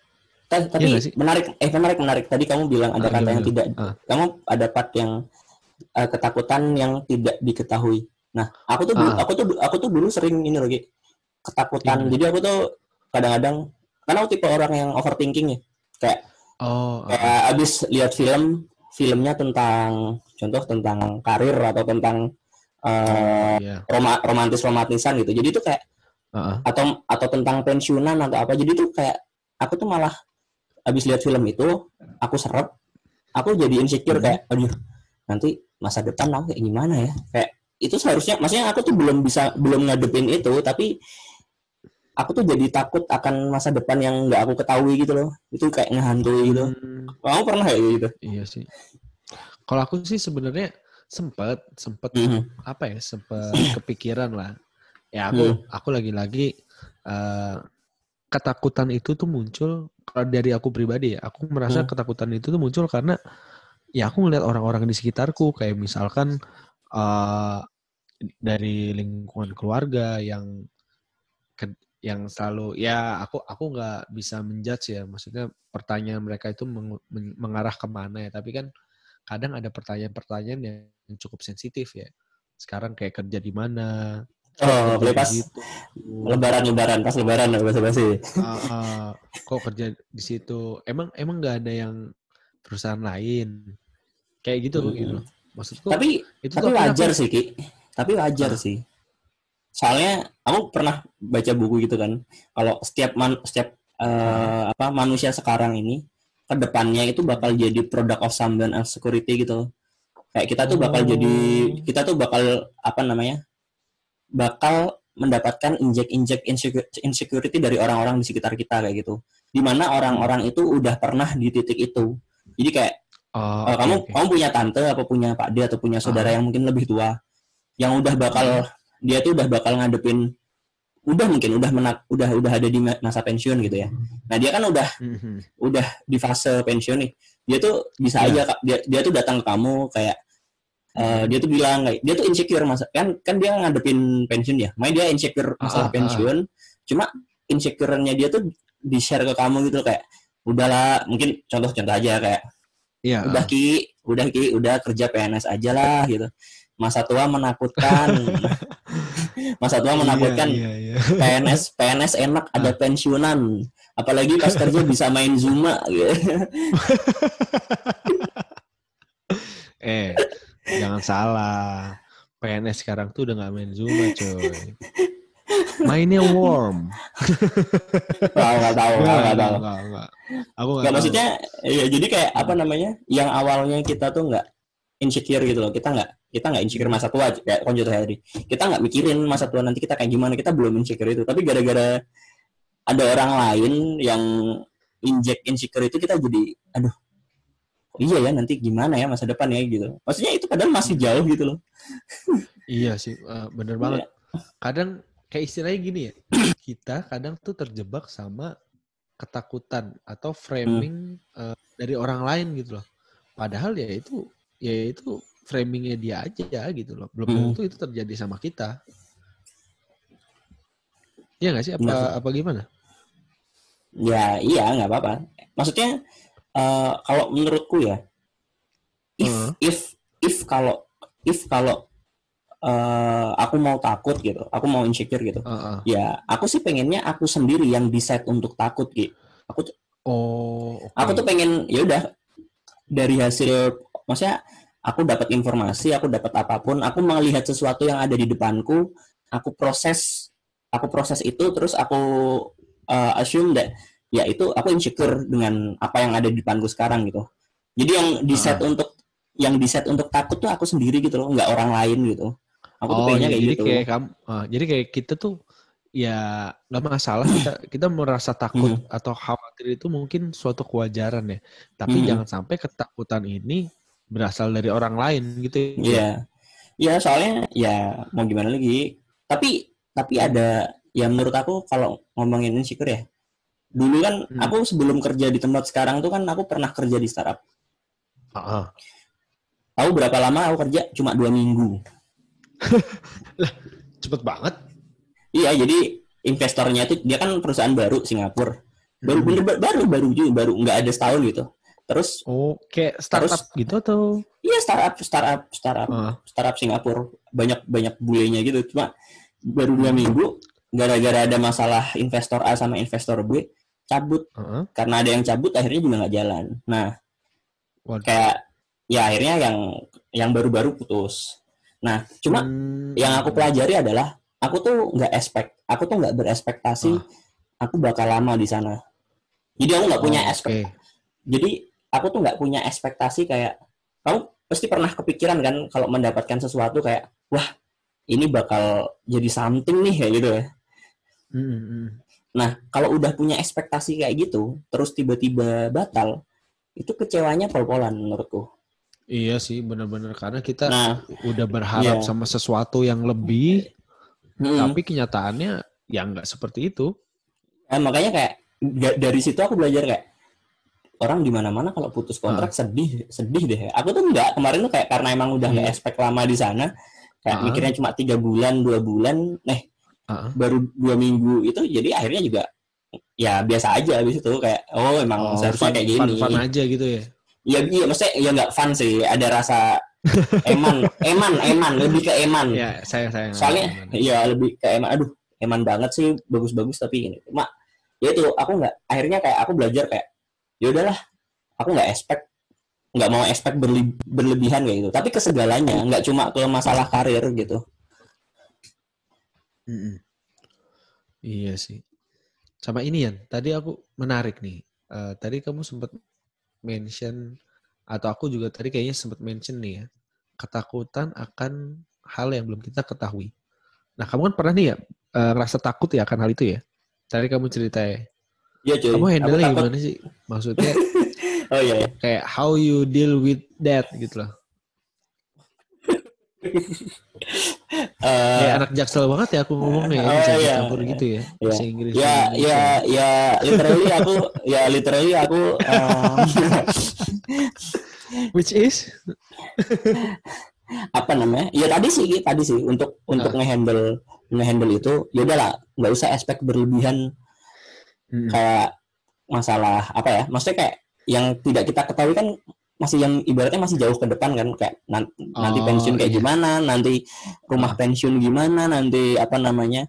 Ta- tapi sih? menarik eh menarik menarik tadi kamu bilang ada Ah, kata yang gimana? tidak Ah. kamu ada part yang eh, ketakutan yang tidak diketahui nah aku tuh dulu, Ah. aku tuh aku tuh dulu sering ini lagi ketakutan Gimana? jadi aku tuh kadang-kadang karena aku tipe orang yang overthinking ya kayak Oh, kayak abis lihat film filmnya tentang contoh tentang karir atau tentang eh iya. roma, romantis romantisan gitu jadi tuh kayak ah. atau atau tentang pensiunan atau apa jadi tuh kayak aku tuh malah habis lihat film itu aku serap aku jadi insecure Hmm. kayak aduh nanti masa depan aku kayak gimana ya kayak itu seharusnya maksudnya aku tuh belum bisa belum ngadepin itu tapi aku tuh jadi takut akan masa depan yang nggak aku ketahui gitu loh itu kayak ngehantui gitu Hmm. kamu pernah kayak gitu Iya sih. Kalau aku sih sebenarnya sempet sempet Mhm. apa ya sempet kepikiran lah. Ya aku Hmm. aku lagi-lagi eh, ketakutan itu tuh muncul kalau dari aku pribadi ya. Aku merasa Hmm. ketakutan itu tuh muncul karena ya aku ngeliat orang-orang di sekitarku kayak misalkan eh, dari lingkungan keluarga yang ke- yang selalu ya aku aku nggak bisa menjudge ya maksudnya pertanyaan mereka itu meng- men- mengarah ke mana ya tapi kan kadang ada pertanyaan-pertanyaan yang cukup sensitif ya. Sekarang kayak kerja di mana? Oh boleh pas situ. Lebaran lebaran pas lebaran bahasa basi Ah, ah, kok kerja di situ? Emang emang nggak ada yang perusahaan lain? Kayak gitu Hmm. gitu. Maksudku tapi itu tapi wajar sih? ki. Tapi wajar Ah. sih. Soalnya aku pernah baca buku gitu kan. Kalau setiap man setiap eh, apa manusia sekarang ini ke depannya itu bakal jadi product of someone and security gitu kayak kita tuh bakal Oh. jadi kita tuh bakal apa namanya bakal mendapatkan injek-injek insecu- insecurity dari orang-orang di sekitar kita kayak gitu di mana orang-orang itu udah pernah di titik itu jadi kayak Oh, Oh, kamu oke. kamu punya tante apa punya pak D atau punya saudara Ah. yang mungkin lebih tua yang udah bakal dia tuh udah bakal ngadepin udah mungkin udah menak, udah udah ada di ma- masa pensiun gitu ya nah dia kan udah Mhm. udah di fase pensiun nih dia tuh bisa Iya. aja dia dia tuh datang ke kamu kayak eh, dia tuh bilang kayak dia tuh insecure masa kan kan dia ngadepin pensiun ya main dia insecure Ah, masalah ah, ah. pensiun cuma insecure-nya dia tuh di share ke kamu gitu kayak udahlah mungkin contoh-contoh aja kayak Iya. udah ki udah ki udah kerja PNS aja lah gitu masa tua menakutkan masa tua menakutkan Iya, iya, iya. PNS PNS enak ada pensiunan apalagi pas kerja bisa main zuma gitu. Eh, jangan salah. PNS sekarang tuh udah nggak main Zuma, coy. Mainnya Worm. Nggak, nggak tahu nggak, nggak tahu nggak maksudnya ya jadi kayak apa namanya yang awalnya kita tuh nggak insecure gitu loh. Kita nggak kita nggak insecure masa tua kayak konjo tadi. Kita nggak mikirin masa tua nanti kita kayak gimana. Kita belum insecure itu. Tapi gara-gara ada orang lain yang inject insecure itu kita jadi aduh iya ya nanti gimana ya masa depan ya gitu. Maksudnya itu padahal masih jauh gitu loh. Iya sih uh, bener banget. Kadang kayak istilahnya gini ya kita kadang tuh terjebak sama ketakutan atau framing hmm. uh, dari orang lain gitu loh. Padahal ya itu ya itu framingnya dia aja gitu loh belum hmm. tentu itu terjadi sama kita Iya nggak sih apa apa gimana ya iya nggak apa-apa maksudnya uh, kalau menurutku ya if uh. if if kalau if kalau uh, aku mau takut gitu aku mau insecure gitu uh -uh. ya aku sih pengennya aku sendiri yang decide untuk takut gitu aku oh okay. aku tuh pengen ya udah dari hasil maksudnya aku dapat informasi aku dapat apa pun aku melihat sesuatu yang ada di depanku aku proses aku proses itu terus aku uh, assume that ya itu aku insecure dengan apa yang ada di depanku sekarang gitu. Jadi yang di set uh. untuk yang di set untuk takut tuh aku sendiri gitu loh, nggak orang lain gitu. Aku oh, tuh pengennya kayak jadi gitu. Kayak kamu, uh, jadi kayak kita tuh ya nggak masalah kita kita merasa takut mm. atau khawatir itu mungkin suatu kewajaran ya. Tapi mm. jangan sampai ketakutan ini berasal dari orang lain gitu. Ya. Iya. Yeah. Ya soalnya ya mau gimana lagi. Tapi tapi ada ya menurut aku kalau ngomongin insecure ya dulu kan hmm. aku sebelum kerja di tempat sekarang tuh kan aku pernah kerja di startup uh-huh. tahu berapa lama aku kerja cuma dua minggu lah cepet banget iya jadi investornya itu dia kan perusahaan baru Singapura baru hmm. bener baru baru juga baru nggak ada setahun gitu terus oh kayak startup terus, gitu atau iya startup startup startup uh. startup Singapura banyak banyak bulenya gitu cuma baru dua minggu gara-gara ada masalah investor A sama investor B cabut uh-huh. karena ada yang cabut akhirnya juga nggak jalan nah Waduh. kayak ya akhirnya yang yang baru-baru putus nah cuma hmm. yang aku pelajari adalah aku tuh nggak expect aku tuh nggak berespektasi uh. aku bakal lama di sana jadi aku nggak punya oh, expect okay. jadi aku tuh nggak punya ekspektasi kayak kamu pasti pernah kepikiran kan kalau mendapatkan sesuatu kayak wah ini bakal jadi something nih kayak gitu ya Hmm, hmm, hmm. Nah, kalau udah punya ekspektasi kayak gitu, terus tiba-tiba batal, itu kecewanya pol-polan menurutku. Iya sih, benar-benar karena kita nah, udah berharap iya. sama sesuatu yang lebih, hmm. tapi kenyataannya ya nggak seperti itu. Nah, makanya kayak dari situ aku belajar kayak orang di mana-mana kalau putus kontrak ah. sedih, sedih deh. Aku tuh nggak kemarin tuh kayak karena emang udah nggak hmm. expect lama di sana, kayak ah. mikirnya cuma tiga bulan, dua bulan, eh uh-huh. baru dua minggu itu jadi akhirnya juga ya biasa aja habis itu kayak oh emang oh, seharusnya fun, kayak gini fun, fun aja gitu ya iya iya maksudnya ya nggak fun sih ada rasa eman eman eman lebih ke eman ya saya saya soalnya iya lebih ke eman aduh eman banget sih bagus-bagus tapi ini cuma ya itu aku nggak akhirnya kayak aku belajar kayak ya udahlah aku nggak expect nggak mau expect berle berlebihan kayak gitu tapi ke segalanya nggak cuma ke masalah karir gitu Mm-mm. Iya sih. Sama ini ya, tadi aku menarik nih. Uh, tadi kamu sempat mention atau aku juga tadi kayaknya sempat mention nih ya, ketakutan akan hal yang belum kita ketahui. Nah, kamu kan pernah nih ya uh, ngerasa takut ya akan hal itu ya? Tadi kamu cerita ya. Iya, cuy. Kamu handle gimana sih? Maksudnya Oh iya, iya. Kayak how you deal with that gitu loh. Uh, ya anak jaksel banget ya aku ngomongnya ya, bisa iya. campur gitu ya. Bahasa Inggris. Ya, ya, ya, literally aku, ya literally aku. Uh, Which is? apa namanya? Ya tadi sih, tadi sih untuk untuk nah. ngehandle ngehandle itu, ya udahlah, nggak usah aspek berlebihan hmm. kayak masalah apa ya? Maksudnya kayak yang tidak kita ketahui kan masih yang ibaratnya masih jauh ke depan kan kayak nanti, oh, nanti pensiun kayak iya. gimana nanti rumah oh. pensiun gimana nanti apa namanya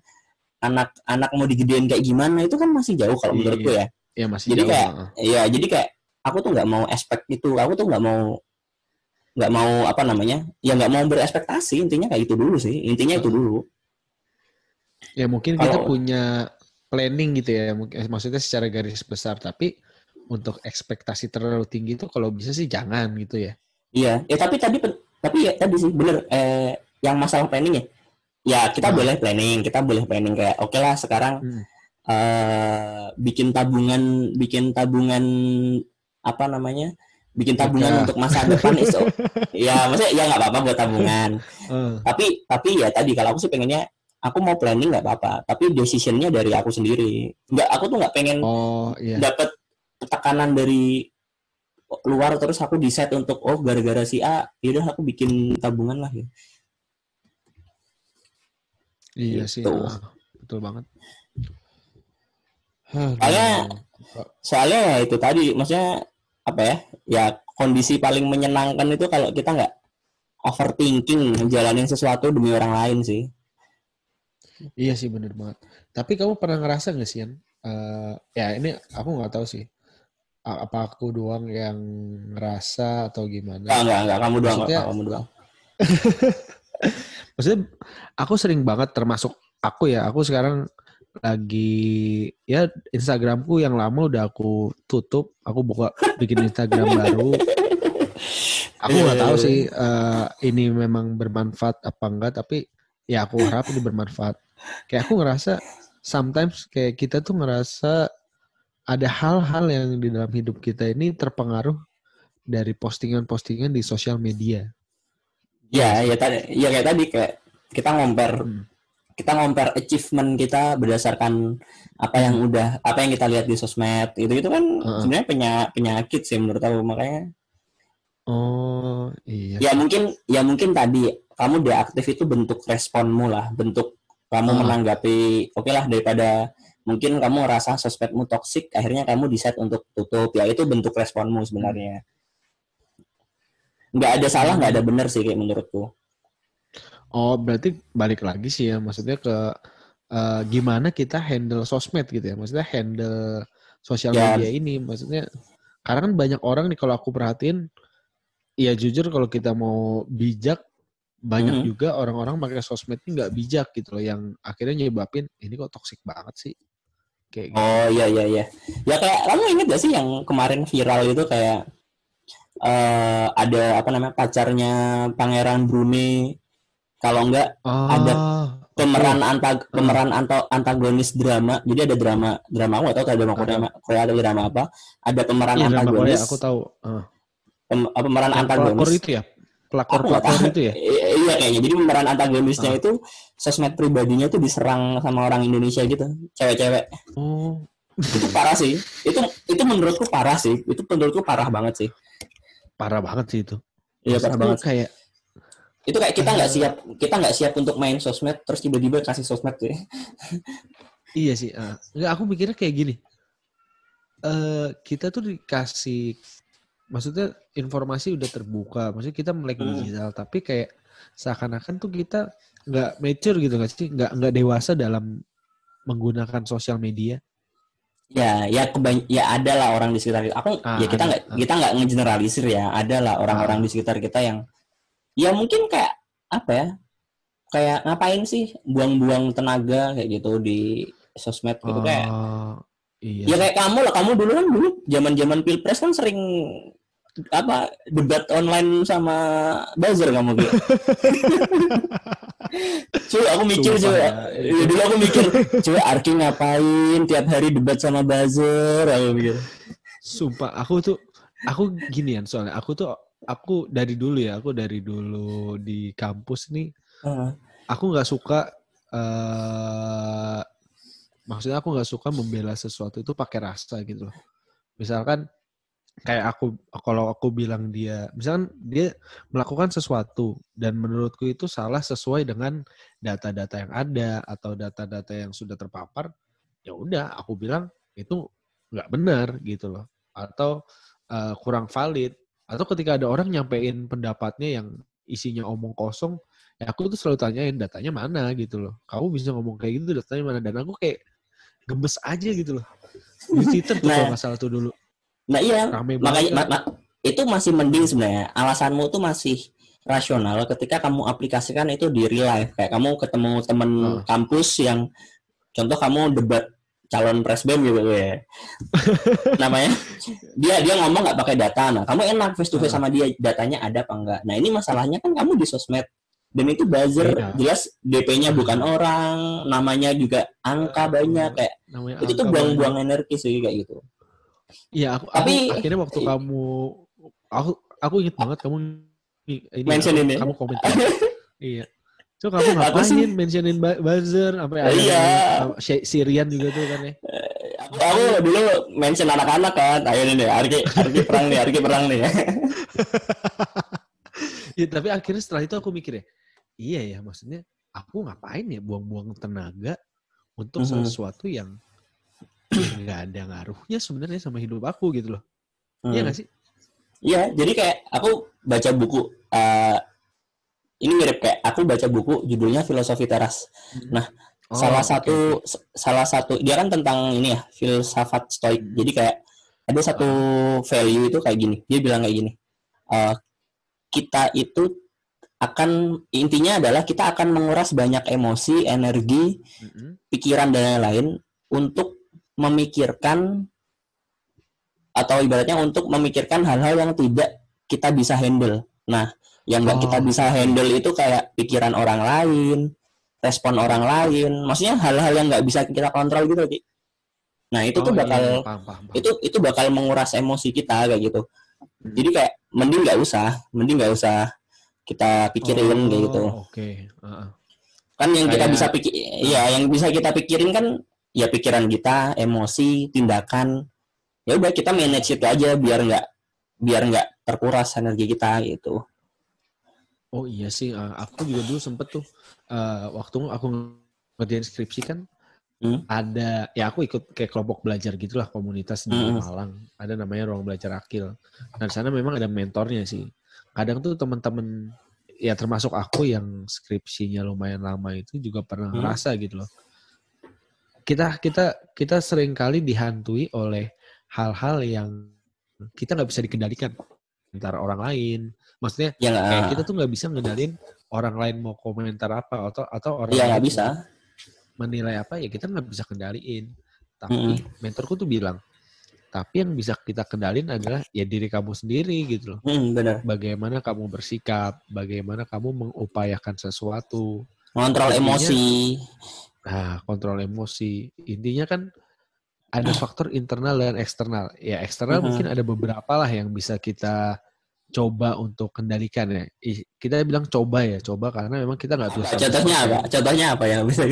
anak anak mau digedein kayak gimana itu kan masih jauh kalau iya, menurutku ya ya masih jadi jauh. kayak ya jadi kayak aku tuh nggak mau expect itu aku tuh nggak mau nggak mau apa namanya ya nggak mau berespektasi intinya kayak itu dulu sih intinya itu dulu ya mungkin kalau, kita punya planning gitu ya maksudnya secara garis besar tapi untuk ekspektasi terlalu tinggi itu kalau bisa sih jangan gitu ya. Iya, ya tapi tadi tapi ya tadi sih bener eh yang masalah planning ya ya kita Nah. boleh planning kita boleh planning kayak oke lah sekarang Hmm. eh bikin tabungan bikin tabungan apa namanya bikin tabungan Nikah. untuk masa depan itu ya maksudnya ya nggak apa-apa buat tabungan Eh, tapi tapi ya tadi kalau aku sih pengennya aku mau planning nggak apa-apa tapi decisionnya dari aku sendiri nggak aku tuh nggak pengen oh iya. dapat tekanan dari luar terus aku decide untuk oh gara-gara si A yaudah aku bikin tabungan lah ya. Iya sih. Gitu. ah, betul banget. Soalnya- soalnya ya itu tadi maksudnya apa ya ya kondisi paling menyenangkan itu kalau kita nggak overthinking menjalanin sesuatu demi orang lain sih Iya sih bener banget. Tapi kamu pernah ngerasa nggak sih, Yan? Eh, ya ini aku nggak tahu sih. A- Apa aku doang yang ngerasa atau gimana? enggak enggak enggak kamu doang Maksudnya- kamu doang Maksudnya aku sering banget termasuk aku ya. Aku sekarang lagi ya Instagramku yang lama udah aku tutup. Aku buka bikin Instagram baru. Aku nggak tahu sih eh, ini memang bermanfaat apa enggak. Tapi ya aku harap ini bermanfaat. Kayak aku ngerasa sometimes kayak kita tuh ngerasa ada hal-hal yang di dalam hidup kita ini terpengaruh dari postingan-postingan di sosial media. ya ya tadi ya kayak tadi kayak kita ngomper Hmm. kita ngomper achievement kita berdasarkan apa yang udah apa yang kita lihat di sosmed itu itu kan Heeh. sebenarnya penya- penyakit sih menurut aku makanya Oh iya. ya mungkin ya mungkin tadi kamu deaktif itu bentuk responmu lah bentuk kamu Ah. menanggapi oke lah daripada mungkin kamu rasa sosmedmu toksik akhirnya kamu decide untuk tutup ya itu bentuk responmu sebenarnya nggak ada salah nggak ada benar sih kayak menurutku Oh berarti balik lagi sih ya maksudnya ke eh, gimana kita handle sosmed gitu ya maksudnya handle sosial Ya. media ini maksudnya karena kan banyak orang nih kalau aku perhatiin ya jujur kalau kita mau bijak banyak Mhm. juga orang-orang pakai sosmed ini nggak bijak gitu loh yang akhirnya nyebabin ini kok toksik banget sih kayak gitu. Oh iya iya iya. Ya kayak kamu inget gak sih yang kemarin viral itu kayak eh ada apa namanya pacarnya Pangeran Brunei kalau enggak ada Ah, pemeran antag pemeran anto- antagonis drama. Jadi ada drama drama aku tahu kalau drama Korea Korea ada drama apa. Ada pemeran iya drama Korea antagonis. aku tahu Ah. pem- apa, pemeran Yang pelakor antagonis. itu ya pelakor Aku nggak pelakor tahu. itu ya I- iya kayaknya. Jadi pemeran antagonisnya Ah. itu sosmed pribadinya itu diserang sama orang Indonesia gitu, cewek-cewek. oh Itu parah sih. Itu itu menurutku parah sih. Itu menurutku parah banget sih. parah banget sih itu Iya parah banget. kayak itu kayak kita nggak Eh. siap kita nggak siap untuk main sosmed terus tiba-tiba kasih sosmed tuh ya. Iya sih. ah. Nggak, aku mikirnya kayak gini. eh kita tuh dikasih, maksudnya informasi udah terbuka. Maksudnya kita melek Hmm. digital, tapi kayak seakan-akan tuh kita nggak mature gitu nggak sih? Nggak nggak dewasa dalam menggunakan sosial media. ya ya kebany ya ada lah orang di sekitar kita aku Ah, ya kita nggak kita nggak ngegeneralisir ya ada lah orang-orang Ah. di sekitar kita yang ya mungkin kayak apa ya kayak ngapain sih buang-buang tenaga kayak gitu di sosmed gitu kayak Oh, iya. ya kayak kamu lah kamu dulu kan dulu zaman-zaman pilpres kan sering apa debat online sama buzzer kamu gitu. cuy aku mikir cuy. Ya, dulu aku mikir cuy Arki ngapain tiap hari debat sama buzzer? Aku mikir. Sumpah, aku tuh, aku ginian soalnya. Aku tuh, aku dari dulu ya, aku dari dulu di kampus nih, aku nggak suka eh maksudnya aku nggak suka membela sesuatu itu pakai rasa gitu loh. Misalkan kayak aku kalau aku bilang dia misalkan dia melakukan sesuatu dan menurutku itu salah sesuai dengan data-data yang ada atau data-data yang sudah terpapar ya udah aku bilang itu nggak benar gitu loh. Atau eh, kurang valid. Atau ketika ada orang nyampein pendapatnya yang isinya omong kosong ya aku tuh selalu tanyain datanya mana? gitu loh. Kamu bisa ngomong kayak gitu datanya mana? Dan aku kayak gemes aja gitu loh. Di Twitter tuh Nah. kalau nggak salah tuh dulu nah iya rame makanya ma- ma- itu masih mending sebenarnya alasanmu tuh masih rasional ketika kamu aplikasikan itu di real life kayak kamu ketemu temen Hmm. kampus yang contoh kamu debat calon presbem gitu ya. Namanya dia dia ngomong nggak pakai data. Nah, kamu enak face to face Ah. sama dia datanya ada apa enggak. Nah, ini masalahnya kan kamu di sosmed dan itu buzzer Iya. jelas DP-nya bukan orang, namanya juga angka banyak kayak Namanya itu tuh buang-buang energi sih kayak gitu. Iya, aku, Tapi- aku akhirnya waktu kamu aku aku inget banget kamu ini Mention ini. kamu komen. iya. So kamu Apa sih? ngapain mentionin buzzer sampai ada Iya. Syrian juga tuh kan ya. Aku, aku dulu mention anak-anak kan, ayo nih, Arki, Arki perang nih, Arki perang nih. Ya, tapi akhirnya setelah itu aku mikir ya, iya ya maksudnya aku ngapain ya buang-buang tenaga untuk Mhm. sesuatu yang nggak ada ngaruhnya sebenarnya sama hidup aku gitu loh. Iya Hmm. nggak sih? Iya, jadi kayak aku baca buku eh, ini mirip kayak aku baca buku judulnya Filosofi Teras. Nah, Oh, salah oke, satu salah satu dia kan tentang ini ya, filsafat stoik. Jadi kayak ada satu value itu kayak gini. Dia bilang kayak gini. eh, kita itu akan intinya adalah kita akan menguras banyak emosi, energi, Mm-mm. pikiran dan lain-lain untuk memikirkan atau ibaratnya untuk memikirkan hal-hal yang tidak kita bisa handle. Nah, yang nggak Oh, kita bisa handle itu kayak pikiran orang lain, respon orang lain, maksudnya hal-hal yang nggak bisa kita kontrol gitu, Ki. Nah, itu tuh Oh, iya, bakal iya, paham, paham, paham. itu itu bakal menguras emosi kita kayak gitu. Hmm. Jadi kayak mending nggak usah, mending nggak usah kita pikirin kayak gitu. Oh, Oke. Heeh. kan yang kita Kayak- bisa pikir ya yang bisa kita pikirin kan ya pikiran kita emosi tindakan ya udah kita manage itu aja biar nggak biar nggak terkuras energi kita gitu Oh iya sih, uh, aku juga dulu sempet tuh uh, waktu aku ngerjain skripsi kan Hmm. ada ya aku ikut kayak kelompok belajar gitulah komunitas di Hmm. Malang. Ada namanya ruang belajar akil. Dan di sana memang ada mentornya sih. Kadang tuh teman-teman ya termasuk aku yang skripsinya lumayan lama itu juga pernah Hmm. ngerasa gitu loh. Kita kita kita sering kali dihantui oleh hal-hal yang kita nggak bisa dikendalikan antara orang lain. Maksudnya ya kayak kita tuh nggak bisa ngendalin orang lain mau komentar apa atau atau orang ya lain bisa. menilai apa ya kita nggak bisa kendaliin. Tapi mentorku tuh bilang tapi yang bisa kita kendalin adalah ya diri kamu sendiri gitu loh. Hmm, bener. Bagaimana kamu bersikap bagaimana kamu mengupayakan sesuatu. Ngontrol Intinya- emosi nah kontrol emosi. Intinya kan ada faktor internal dan eksternal. Ya eksternal Mhm. mungkin ada beberapa lah yang bisa kita coba untuk kendalikan ya. Kita bilang coba ya coba karena memang kita nggak bisa contohnya apa? contohnya apa yang bisa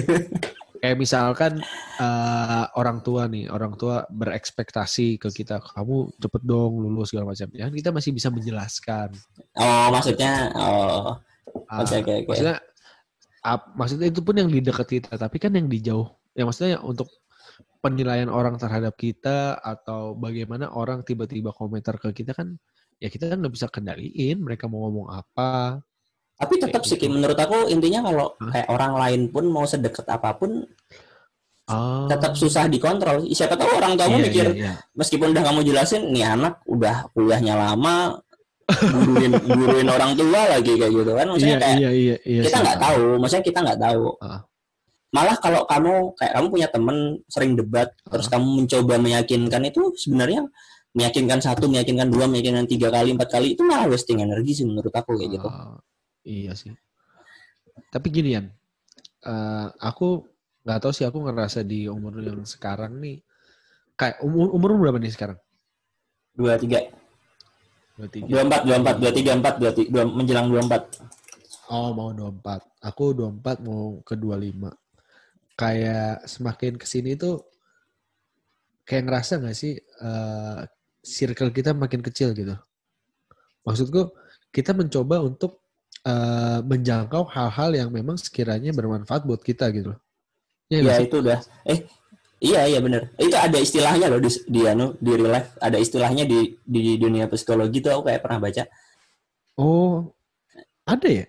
kayak misalkan eh, orang tua nih orang tua berekspektasi ke kita kamu cepet dong lulus segala macam. Ya kan kita masih bisa menjelaskan. Oh maksudnya oh. Ah, Oke, oke, oke. maksudnya ap- maksudnya itu pun yang di dekat kita tapi kan yang di jauh ya maksudnya untuk penilaian orang terhadap kita atau bagaimana orang tiba-tiba komentar ke kita kan ya kita kan nggak bisa kendaliin mereka mau ngomong apa tapi tetap sih gitu. menurut aku intinya kalau Hah? kayak orang lain pun mau sedekat apa pun ah, tetap susah dikontrol siapa tahu orang tuamu iya, mikir iya, iya. meskipun udah kamu jelasin nih anak udah kuliahnya lama guruin guruin orang tua lagi kayak gitu kan maksudnya Iya, kayak iya, iya, iya kita sih. nggak tahu maksudnya kita nggak tahu Ah. malah kalau kamu kayak kamu punya temen sering debat terus Ah. kamu mencoba meyakinkan itu sebenarnya meyakinkan satu meyakinkan dua meyakinkan tiga kali empat kali itu malah wasting energi sih menurut aku kayak gitu Ah, iya sih. Tapi gini Yan, eh, aku nggak tahu sih aku ngerasa di umur yang sekarang nih, kayak umur umur berapa nih sekarang? dua tiga Dua tiga. dua empat dua empat dua tiga empat dua tiga menjelang dua empat Oh mau dua empat. Aku dua empat mau ke dua lima. Kayak semakin ke sini tuh kayak ngerasa nggak sih eh, circle kita makin kecil gitu. Maksudku kita mencoba untuk eh, menjangkau hal-hal yang memang sekiranya bermanfaat buat kita gitu loh. Iya ya sih? itu udah eh iya iya bener itu ada istilahnya loh di di anu di real life ada istilahnya di di dunia psikologi tuh aku kayak pernah baca Oh, ada ya?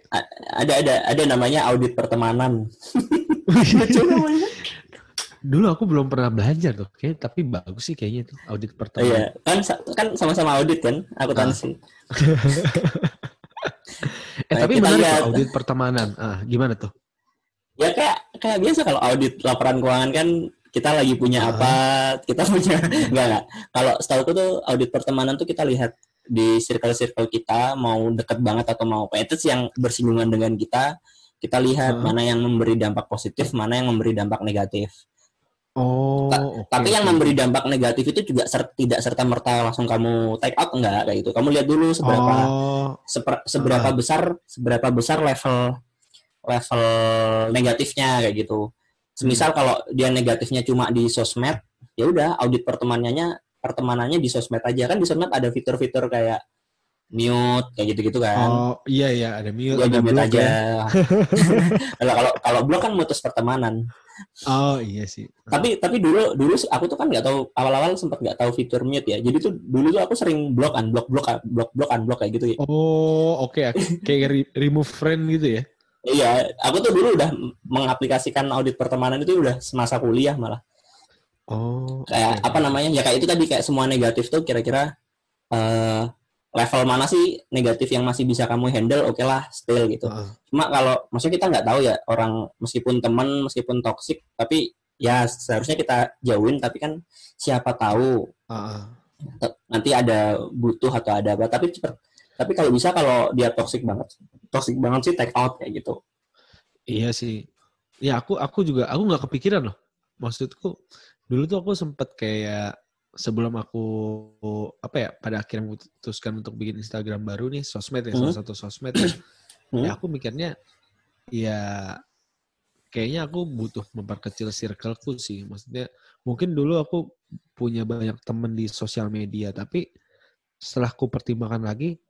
ada ada ada namanya audit pertemanan lucu namanya Dulu aku belum pernah belajar tuh, kayak tapi bagus sih kayaknya itu audit pertama. iya kan kan sama-sama audit kan akuntansi Eh Nah, tapi menarik lihat. tuh audit pertemanan. Ah, gimana tuh? ya kayak kayak biasa kalau audit laporan keuangan kan kita lagi punya Ah. apa kita punya enggak enggak kalau setahu tuh audit pertemanan tuh kita lihat di circle-circle kita mau deket banget atau mau sih yang bersinggungan dengan kita kita lihat Ah. mana yang memberi dampak positif mana yang memberi dampak negatif Oh, Ta- oke, tapi yang memberi dampak negatif itu juga ser- tidak serta merta langsung kamu take out enggak kayak gitu kamu lihat dulu seberapa Oh, seper- seberapa Ah. besar seberapa besar level level negatifnya kayak gitu. Semisal kalau dia negatifnya cuma di sosmed, ya udah audit pertemanannya pertemanannya di sosmed aja kan di sosmed ada fitur-fitur kayak mute kayak gitu-gitu kan. oh, iya iya ada mute, Gua ada mute blok aja. ya. kalau kalau kalau blog kan mutus pertemanan. Oh iya sih. Tapi tapi dulu dulu sih aku tuh kan nggak tahu awal-awal sempat nggak tahu fitur mute ya. Jadi tuh dulu tuh aku sering blok unblock blok blok blok unblock kayak gitu ya. Oh oke kayak re- remove friend gitu ya. Iya, aku tuh dulu udah mengaplikasikan audit pertemanan itu udah semasa kuliah malah. Oh. Kayak oke. apa namanya? Ya kayak itu tadi kayak semua negatif tuh kira-kira eh level mana sih negatif yang masih bisa kamu handle? Oke lah, still gitu. Heeh. Cuma kalau maksudnya kita nggak tahu ya orang meskipun teman meskipun toksik tapi ya seharusnya kita jauhin tapi kan siapa tahu Heeh. te- nanti ada butuh atau ada apa tapi cepet tapi kalau bisa kalau dia toksik banget toksik banget sih take out kayak gitu Iya sih. Ya aku aku juga aku nggak kepikiran loh. Maksudku dulu tuh aku sempet kayak sebelum aku apa ya pada akhirnya memutuskan untuk bikin Instagram baru nih sosmed ya salah Hmm. satu sosmed ya. Hmm. ya aku mikirnya ya kayaknya aku butuh memperkecil circleku sih maksudnya mungkin dulu aku punya banyak temen di sosial media tapi setelah aku pertimbangkan lagi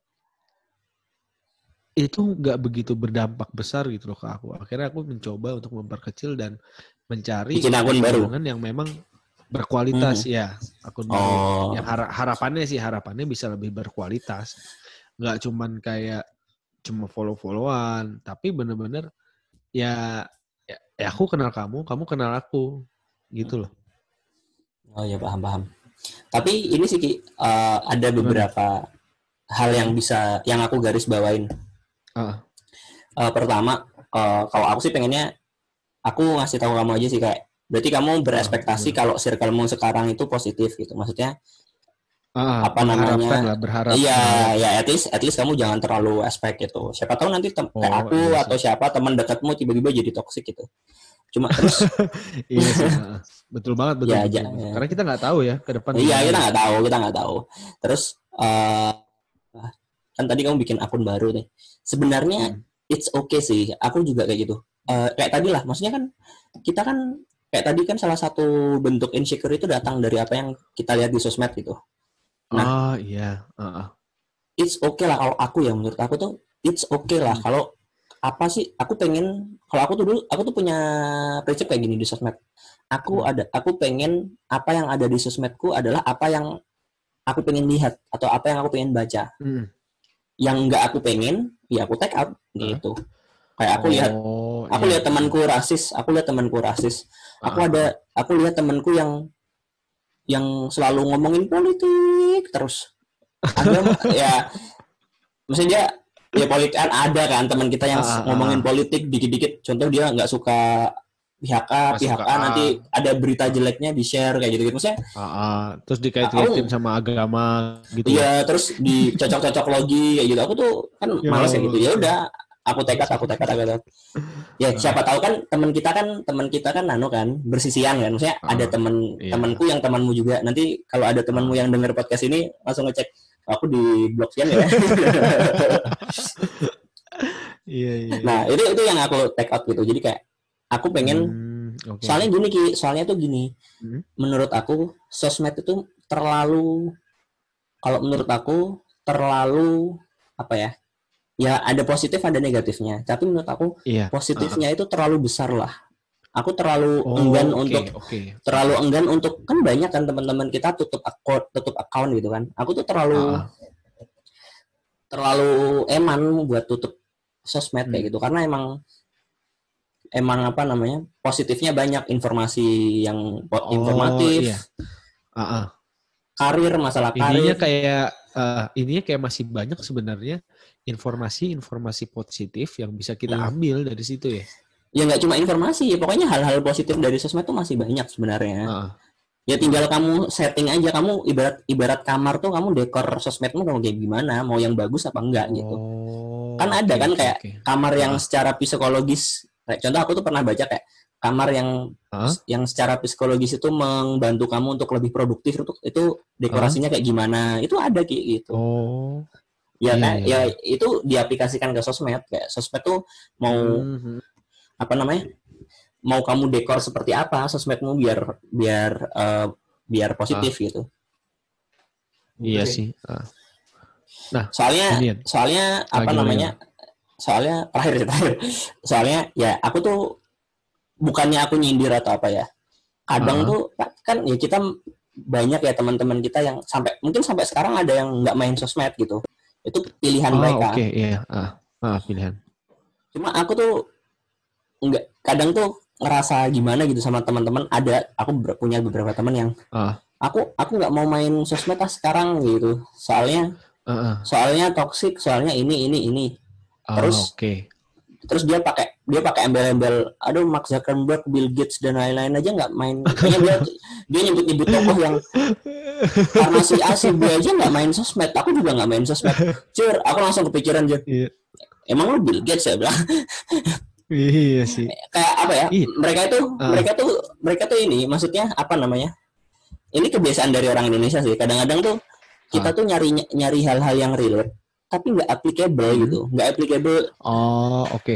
itu nggak begitu berdampak besar gitu loh ke aku. Akhirnya aku mencoba untuk memperkecil dan mencari Bikin akun baru. yang memang berkualitas ya akun baru. Oh. Yang hara- harapannya sih harapannya bisa lebih berkualitas. Nggak cuman kayak cuma follow followan tapi bener-bener ya, ya ya aku kenal kamu kamu kenal aku gitu loh. Oh ya paham paham. Tapi ini sih Ki, eh, ada beberapa hal yang bisa yang aku garis bawain. Eh, pertama, eh, kalau aku sih pengennya aku ngasih tahu kamu aja sih kayak berarti kamu berekspektasi bener. kalau circlemu sekarang itu positif gitu. Maksudnya Ah, Apa namanya? lah berharap iya ya at least at least kamu jangan terlalu expect gitu. Siapa tahu nanti tem- kayak Oh, aku iya sih. atau siapa teman dekatmu tiba-tiba jadi toksik gitu. Cuma terus iya sih betul banget betul, Ya, betul, ya. karena kita nggak tahu ya ke depan Iya kita nggak tahu, kita nggak tahu. Terus eh kan tadi kamu bikin akun baru nih. Sebenarnya Hmm. it's okay sih. Aku juga kayak gitu. Eh kayak tadi lah, maksudnya kan kita kan kayak tadi kan salah satu bentuk insecure itu datang dari apa yang kita lihat di sosmed gitu. ah iya ah, ah. It's okay lah kalau aku ya menurut aku tuh it's okay lah Hmm. kalau apa sih aku pengen kalau aku tuh dulu aku tuh punya prinsip kayak gini di sosmed. Aku Hmm. ada aku pengen apa yang ada di sosmedku adalah apa yang aku pengen lihat atau apa yang aku pengen baca. Hmm. Yang nggak aku pengen ya aku take out gitu. Kayak aku lihat Oh, aku iya. lihat temanku rasis aku lihat temanku rasis. Aku Ah, ada aku lihat temanku yang yang selalu ngomongin politik terus. Agama ya maksudnya dia ya politik kan ada kan teman kita yang Ah, ah, ngomongin politik dikit-dikit. Contoh dia nggak suka pihak A Nggak pihak A A. nanti ada berita jeleknya di share kayak gitu gitu maksudnya ah, ah. terus dikait-kaitin sama agama gitu Iya, terus dicocok-cocok logi kayak gitu. Aku tuh kan Ya males kayak gitu. Ya udah, aku tekad, aku tekad, aku tekad. Ya, siapa tahu kan teman kita kan teman kita kan nano kan bersisian kan. Maksudnya Ah, ada teman iya. temanku yang temanmu juga. Nanti kalau ada temanmu yang denger podcast ini langsung ngecek aku di blog sekian ya. iya iya nah, itu itu yang aku take out gitu. Jadi kayak aku pengen Hmm, oke. soalnya gini Ki, soalnya tuh gini. Hmm. Menurut aku sosmed itu terlalu kalau menurut aku terlalu apa ya? Ya ada positif ada negatifnya. Tapi menurut aku iya positifnya itu terlalu besar lah. Aku terlalu Oh, enggan oke, untuk oke terlalu enggan untuk kan banyak kan teman-teman kita tutup akun tutup account gitu kan. Aku tuh terlalu Ah. terlalu eman buat tutup sosmed kayak Hmm. gitu karena emang emang apa namanya positifnya banyak informasi yang Oh, informatif iya. Ah, ah. karir masalah Ininya karir kayak eh, ininya kayak masih banyak sebenarnya informasi-informasi positif yang bisa kita Hmm. ambil dari situ ya. ya nggak cuma informasi ya pokoknya hal-hal positif dari sosmed tuh masih banyak sebenarnya Heeh. ya tinggal kamu setting aja kamu ibarat ibarat kamar tuh kamu dekor sosmedmu mau kayak gimana mau yang bagus apa enggak gitu Oh, Kan ada oke, kan kayak oke. kamar yang secara psikologis kayak contoh aku tuh pernah baca kayak kamar yang Hah? yang secara psikologis itu membantu kamu untuk lebih produktif itu itu dekorasinya kayak gimana itu ada kayak gitu Oh. ya iya, kan iya. ya itu diaplikasikan ke sosmed kayak sosmed tuh mau Mhm. apa namanya mau kamu dekor seperti apa sosmedmu biar biar eh, biar positif gitu Iya Oke. sih. Ah. soalnya Ini ya. soalnya apa namanya soalnya terakhir terakhir soalnya ya aku tuh bukannya aku nyindir atau apa ya kadang Ah. tuh kan ya kita banyak ya teman-teman kita yang sampai mungkin sampai sekarang ada yang nggak main sosmed gitu itu pilihan Oh, mereka oke, iya. Ah. Ah, pilihan. cuma aku tuh nggak kadang tuh ngerasa gimana gitu sama teman-teman ada aku ber- punya beberapa teman yang Ah. aku aku nggak mau main sosmed ah sekarang gitu soalnya Ah, ah. soalnya toksik soalnya ini ini ini Terus- oke. terus dia pakai dia pakai embel-embel aduh Mark Zuckerberg Bill Gates dan lain-lain aja nggak main dia dia nyebut-nyebut tokoh yang karena si A si B aja nggak main sosmed aku juga nggak main sosmed cur aku langsung kepikiran aja Iya. emang lu Bill Gates ya bilang Iya sih. kayak apa ya Iya. mereka itu Ah. mereka tuh mereka tuh ini maksudnya apa namanya ini kebiasaan dari orang Indonesia sih kadang-kadang tuh kita Ah. tuh nyari nyari hal-hal yang relate tapi nggak applicable Hmm. gitu nggak applicable Oh, oke.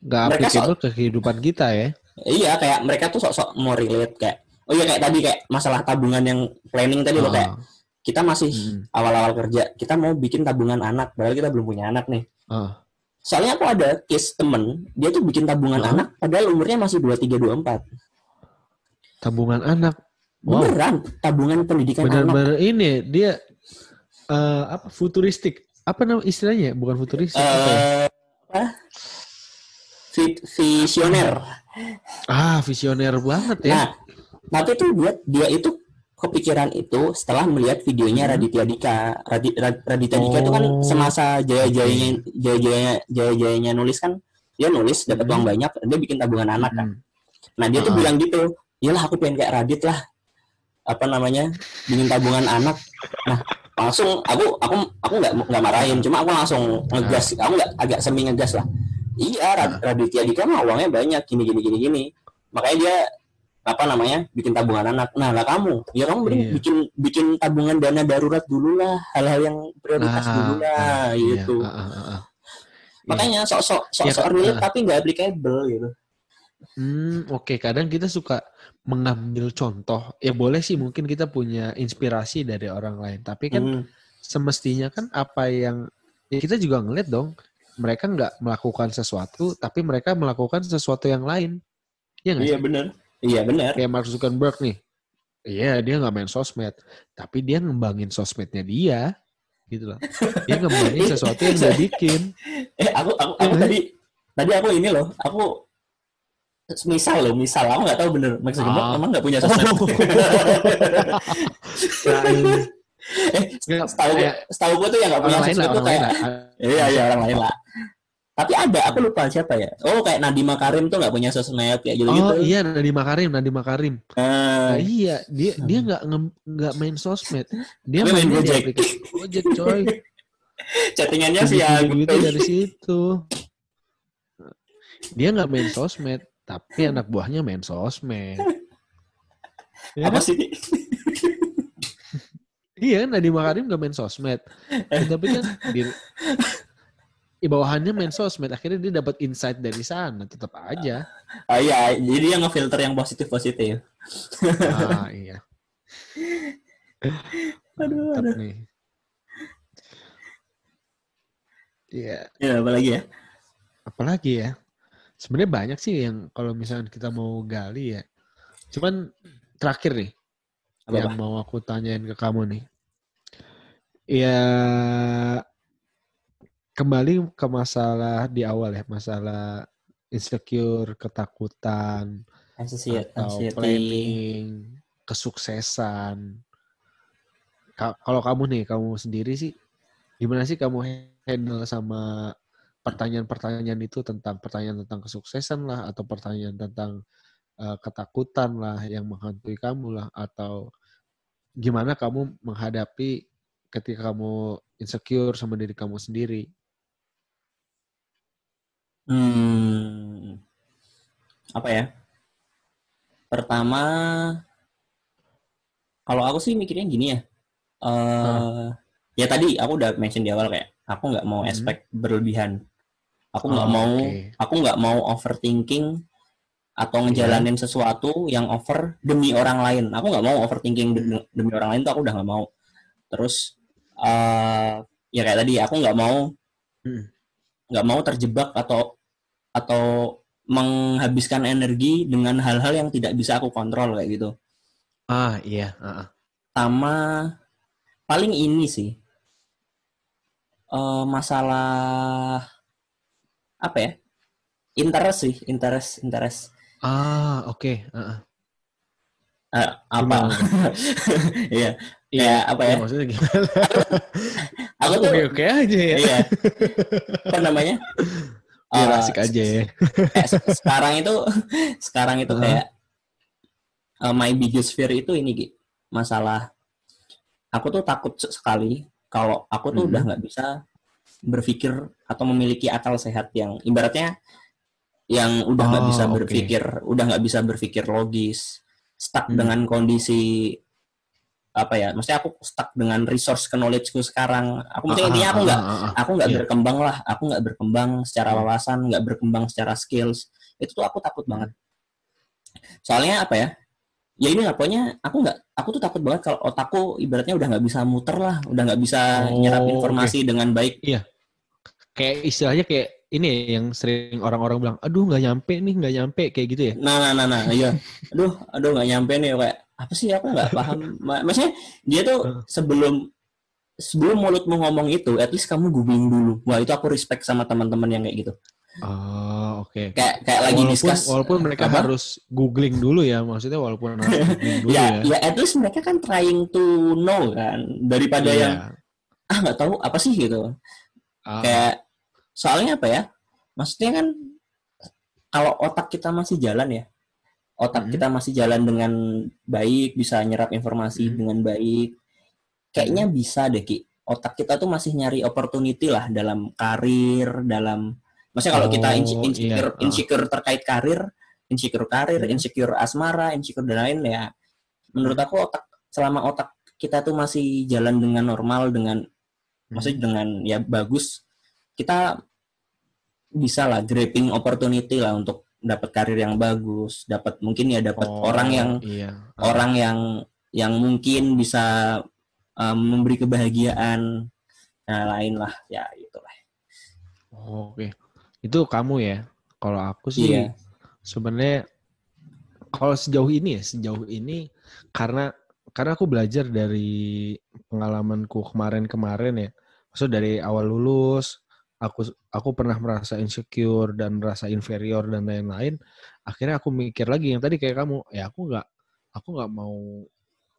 Nggak Mereka applicable ke kehidupan kita ya. iya kayak mereka tuh sok-sok mau relate kayak oh iya kayak tadi kayak masalah tabungan yang planning tadi loh Ah. kayak kita masih Hmm. awal-awal kerja kita mau bikin tabungan anak padahal kita belum punya anak nih Ah. soalnya aku ada case temen dia tuh bikin tabungan Ah. anak padahal umurnya masih 23 24 Tabungan anak. Wow. beneran tabungan pendidikan anak Benar-benar ini dia eh, apa futuristik. Apa nama istilahnya? Bukan futuristik. apa ya? apa? Vi- visioner. Ah, visioner banget ya. Nah, tapi tuh dia dia itu kepikiran itu setelah melihat videonya Hmm. Raditya Dika. Radi- Rad- Raditya Dika itu kan Oh. semasa jaya-jayanya jaya-jayanya jaya-jayanya nulis kan dia nulis dapat Hmm. uang banyak, dia bikin tabungan anak kan. Hmm. Nah, dia tuh Ah. bilang gitu, "Iyalah aku pengen kayak Radit lah." Apa namanya? bikin tabungan anak. Nah, langsung aku aku aku nggak nggak marahin, cuma aku langsung ngegas. Aku nggak agak semi ngegas lah. Iya, Rad- Raditya Dika mah uangnya banyak gini gini gini gini. Makanya dia apa namanya? bikin tabungan anak. Nah, lah kamu, ya kamu mending Iya. bikin bikin tabungan dana darurat dulu lah, hal-hal yang prioritas Nah, dulu lah nah, iya. gitu. Ah, ah, ah. Makanya sok-sok Ya, sok-sok relate ah. tapi nggak applicable gitu. Hmm, oke. Kadang kita suka mengambil contoh. Ya boleh sih mungkin kita punya inspirasi dari orang lain. Tapi kan Hmm. semestinya kan apa yang ya kita juga ngeliat dong. Mereka nggak melakukan sesuatu, tapi mereka melakukan sesuatu yang lain. Iya nggak Iya sih? benar. Iya benar. Kayak Mark Zuckerberg nih. Iya, dia nggak main sosmed, tapi dia ngembangin sosmednya dia, gitu loh. Dia ngembangin sesuatu yang dia bikin. Eh aku aku, aku Iya. tadi tadi aku ini loh, aku misal loh, misal aku nggak tahu bener Max Zuckerberg Ah. emang nggak punya sosmed. Eh, setahu kayak setahu gue tuh yang nggak punya sosmed tuh lain kayak iya iya orang lain lah. Tapi ada, aku lupa siapa ya. Oh kayak Nadiem Makarim tuh nggak punya sosmed kayak gitu gitu. Oh iya, Nadiem Makarim, Nadiem Makarim. Nah, Nah, iya, dia dia nggak nggak main sosmed. Dia main di Gojek. Gojek, coy. chattingannya via bikin duitnya GoPay. dari situ. Dia nggak main sosmed, tapi anak buahnya main sosmed. Ya Apa kan? sih? Iya, Nadiem Makarim nggak main sosmed. Ya, tapi kan di, di bawahannya main sosmed. Akhirnya dia dapat insight dari sana. Tetap aja. Ah iya, jadi dia ngefilter yang positif positif. Ah, iya. Aduh, Mantap aduh. nih. Iya. Ya apalagi ya? apalagi ya sebenarnya banyak sih yang kalau misalnya kita mau gali ya. Cuman terakhir nih Apa-apa? yang mau aku tanyain ke kamu nih. Ya kembali ke masalah di awal ya masalah insecure ketakutan Anxiety, atau planning kesuksesan. Ka- kalau kamu nih kamu sendiri sih gimana sih kamu handle sama pertanyaan-pertanyaan itu tentang pertanyaan tentang kesuksesan lah atau pertanyaan tentang uh, ketakutan lah yang menghantui kamu lah atau gimana kamu menghadapi ketika kamu insecure sama diri kamu sendiri? Hmm, apa ya? Pertama, kalau aku sih mikirnya gini ya. Uh, Ya tadi aku udah mention di awal kayak aku nggak mau hmm. expect berlebihan. Aku nggak oh, mau, okay. aku nggak mau overthinking atau ngejalanin yeah. sesuatu yang over demi orang lain. Aku nggak mau overthinking demi orang lain tuh aku udah nggak mau. Terus uh, ya kayak tadi aku nggak mau hmm. nggak hmm. mau terjebak atau atau menghabiskan energi dengan hal-hal yang tidak bisa aku kontrol kayak gitu. Ah iya. Uh -uh. Sama paling ini sih uh, masalah apa ya? Interest sih, interest, interest. Ah, oke. Okay. Uh -uh. Uh, apa? Iya. Iya, apa ya? ya maksudnya gimana? aku tuh oke oke aja ya. Iya. Apa namanya? Biar uh, asik aja ya. sekarang itu sekarang itu uh -huh. kayak uh, my biggest fear itu ini Gi. Masalah aku tuh takut sekali kalau aku tuh -hmm. udah nggak bisa berpikir atau memiliki akal sehat yang ibaratnya yang udah nggak oh, bisa berpikir, okay. udah nggak bisa berpikir logis, stuck hmm. dengan kondisi apa ya? Maksudnya aku stuck dengan resource knowledgeku sekarang. Aku maksudnya ah, intinya aku ah, nggak, ah, ah, aku nggak yeah. berkembang lah. Aku nggak berkembang secara hmm. wawasan, nggak berkembang secara skills. Itu tuh aku takut banget. Soalnya apa ya? ya ini lah pokoknya aku nggak aku tuh takut banget kalau otakku ibaratnya udah nggak bisa muter lah udah nggak bisa oh, nyerap informasi okay. dengan baik iya kayak istilahnya kayak ini ya, yang sering orang-orang bilang aduh nggak nyampe nih nggak nyampe kayak gitu ya nah nah nah nah iya aduh aduh nggak nyampe nih kayak apa sih aku nggak paham maksudnya dia tuh sebelum sebelum mulutmu ngomong itu at least kamu googling dulu wah itu aku respect sama teman-teman yang kayak gitu Oh, oke. Okay. Kayak kayak lagi walaupun, discuss. Walaupun mereka apa? harus googling dulu ya, maksudnya walaupun harus googling dulu ya, ya. Ya, at least mereka kan trying to know kan daripada yeah. yang ah nggak tahu apa sih gitu. Ah. Kayak soalnya apa ya? Maksudnya kan kalau otak kita masih jalan ya, otak hmm. kita masih jalan dengan baik, bisa nyerap informasi hmm. dengan baik. Kayaknya hmm. bisa deh Ki. Otak kita tuh masih nyari opportunity lah dalam karir, dalam Maksudnya kalau oh, kita insecure, iya. insecure terkait karir, insecure karir, hmm. insecure asmara, insecure dan lain ya. Menurut aku otak selama otak kita tuh masih jalan dengan normal dengan hmm. maksudnya dengan ya bagus, kita bisa lah grabbing opportunity lah untuk dapat karir yang bagus, dapat mungkin ya dapat oh, orang yang iya. orang yang yang mungkin bisa um, memberi kebahagiaan nah lain lah ya itulah. Oh, Oke. Okay. Itu kamu ya. Kalau aku sih iya. sebenarnya kalau sejauh ini ya, sejauh ini karena karena aku belajar dari pengalamanku kemarin-kemarin ya. Maksud dari awal lulus, aku aku pernah merasa insecure dan merasa inferior dan lain-lain. Akhirnya aku mikir lagi yang tadi kayak kamu, ya aku nggak aku nggak mau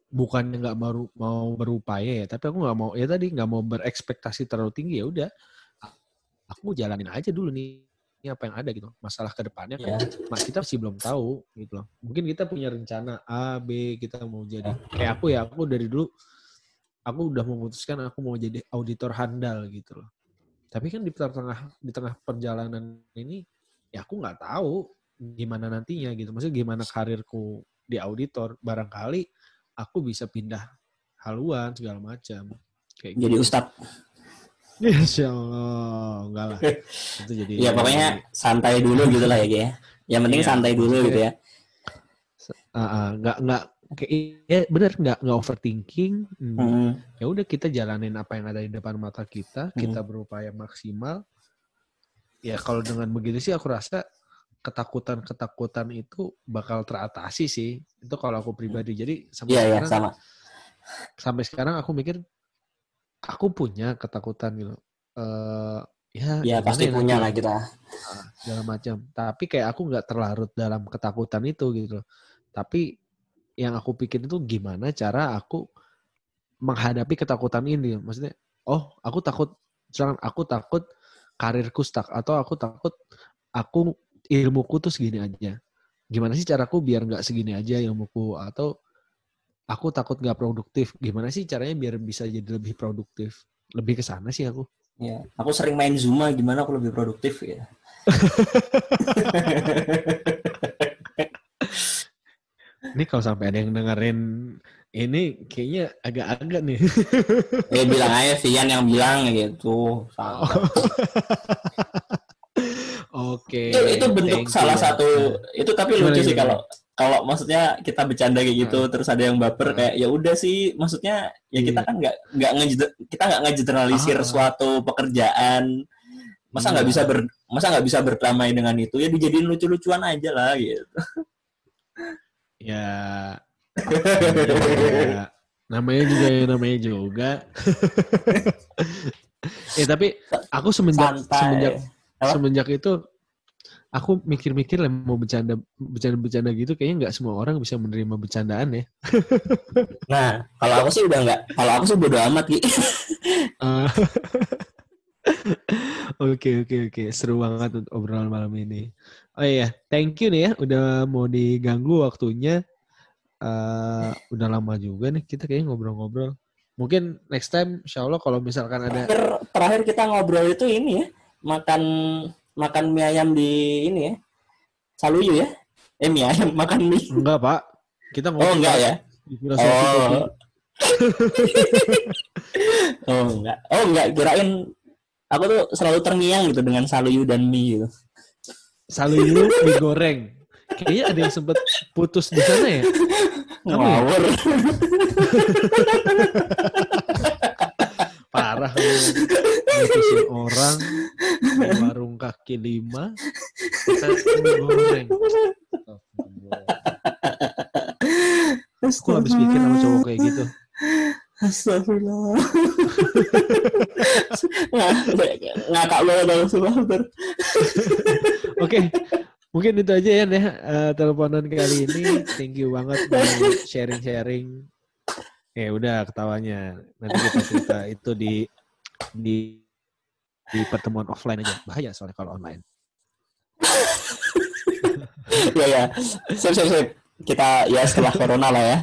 bukannya nggak baru mau berupaya ya, tapi aku nggak mau ya tadi nggak mau berekspektasi terlalu tinggi ya udah aku jalanin aja dulu nih ini apa yang ada gitu masalah ke depannya kan yeah. Nah, kita masih belum tahu gitu loh mungkin kita punya rencana A B kita mau jadi kayak aku ya aku dari dulu aku udah memutuskan aku mau jadi auditor handal gitu loh tapi kan di tengah di tengah perjalanan ini ya aku nggak tahu gimana nantinya gitu maksudnya gimana karirku di auditor barangkali aku bisa pindah haluan segala macam kayak jadi gitu. ustadz Insya Allah, enggak lah. Itu jadi. ya pokoknya santai dulu gitu lah ya, ya. Yang penting ya, santai dulu gitu ya. Uh, uh, enggak enggak kayak ya benar enggak enggak overthinking. Hmm. Hmm. Ya udah kita jalanin apa yang ada di depan mata kita, hmm. kita berupaya maksimal. Ya kalau dengan begitu sih aku rasa ketakutan-ketakutan itu bakal teratasi sih. Itu kalau aku pribadi. Jadi sampai ya, sekarang ya, sama. sampai sekarang aku mikir aku punya ketakutan gitu. Uh, ya, ya pasti ya, punya lah kita. Uh, segala macam. Tapi kayak aku nggak terlarut dalam ketakutan itu gitu. Tapi yang aku pikir itu gimana cara aku menghadapi ketakutan ini. Maksudnya, oh aku takut, misalkan aku takut karirku stuck atau aku takut aku ilmuku tuh segini aja. Gimana sih caraku biar nggak segini aja ilmuku atau aku takut nggak produktif. Gimana sih caranya biar bisa jadi lebih produktif? Lebih ke sana sih aku. Ya, aku sering main Zuma gimana aku lebih produktif ya. Ini kalau sampai ada yang dengerin ini kayaknya agak-agak nih. ya bilang aja Vian yang bilang gitu. Oke. Itu, itu bentuk salah you. satu itu tapi lucu sih kalau kalau maksudnya kita bercanda kayak gitu hmm. terus ada yang baper hmm. kayak ya udah sih maksudnya ya kita iya. kan nggak nggak kita nggak ngegeneralisir ah. suatu pekerjaan masa nggak iya. bisa ber masa nggak bisa berdamai dengan itu ya dijadiin lucu-lucuan aja lah gitu ya, ya namanya juga ya namanya juga eh tapi aku semenjak Santai. semenjak Apa? semenjak itu aku mikir-mikir lah mau bercanda bercanda-bercanda gitu kayaknya nggak semua orang bisa menerima bercandaan ya. nah, kalau aku sih udah nggak, kalau aku sih bodo amat gitu. Oke oke oke seru banget untuk obrolan malam ini. Oh iya, thank you nih ya udah mau diganggu waktunya. Uh, udah lama juga nih kita kayaknya ngobrol-ngobrol. Mungkin next time, insya Allah kalau misalkan ada. Terakhir, terakhir kita ngobrol itu ini ya, makan makan mie ayam di ini ya, Saluyu ya? Eh mie ayam makan mie? Enggak pak, kita ngobrol. Oh enggak ya? Oh. oh enggak, oh enggak kirain aku tuh selalu terngiang gitu dengan saluyu dan mie gitu. Saluyu mie goreng. Kayaknya ada yang sempet putus di sana ya? Kamu ya? Parah lu. Putusin orang di warung kaki lima. Kita mie goreng. Aku habis pikir sama cowok kayak gitu. Astagfirullah. Ngakak lo dong Oke. Okay. Mungkin itu aja ya nih uh, teleponan kali ini. Thank you banget buat sharing-sharing. Eh udah ketawanya. Nanti kita cerita itu di di di pertemuan offline aja. Bahaya soalnya kalau online. ya ya. Sip sip sip. Kita ya setelah corona lah ya.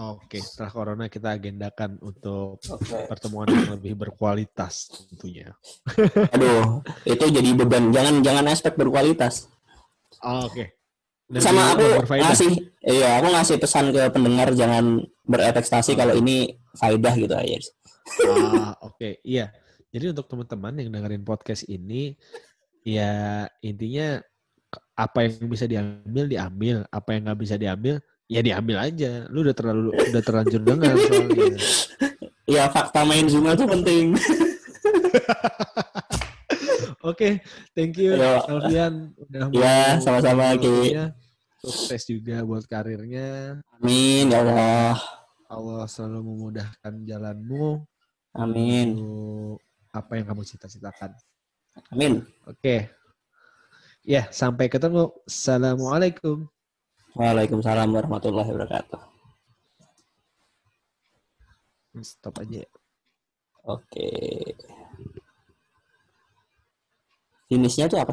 Oke, setelah corona kita agendakan untuk okay. pertemuan yang lebih berkualitas tentunya. Aduh, itu jadi beban. Jangan jangan aspek berkualitas. Oh, Oke. Okay. Sama aku ngasih, iya aku ngasih pesan ke pendengar jangan berekspektasi oh. kalau ini faidah gitu aja. Ah, oke, okay. iya. Jadi untuk teman-teman yang dengerin podcast ini, ya intinya apa yang bisa diambil diambil, apa yang nggak bisa diambil ya diambil aja. Lu udah terlalu udah terlanjur dengar soalnya. Ya fakta main Zuma tuh penting. Oke, okay, thank you Yo. Alfian udah Ya, sama-sama Ki. Sukses juga buat karirnya. Amin ya Allah. Allah selalu memudahkan jalanmu. Amin. Apa yang kamu cita-citakan. Amin. Oke. Okay. Ya, sampai ketemu. Assalamualaikum. Waalaikumsalam warahmatullahi wabarakatuh. Stop aja. Oke. Finishnya tuh apa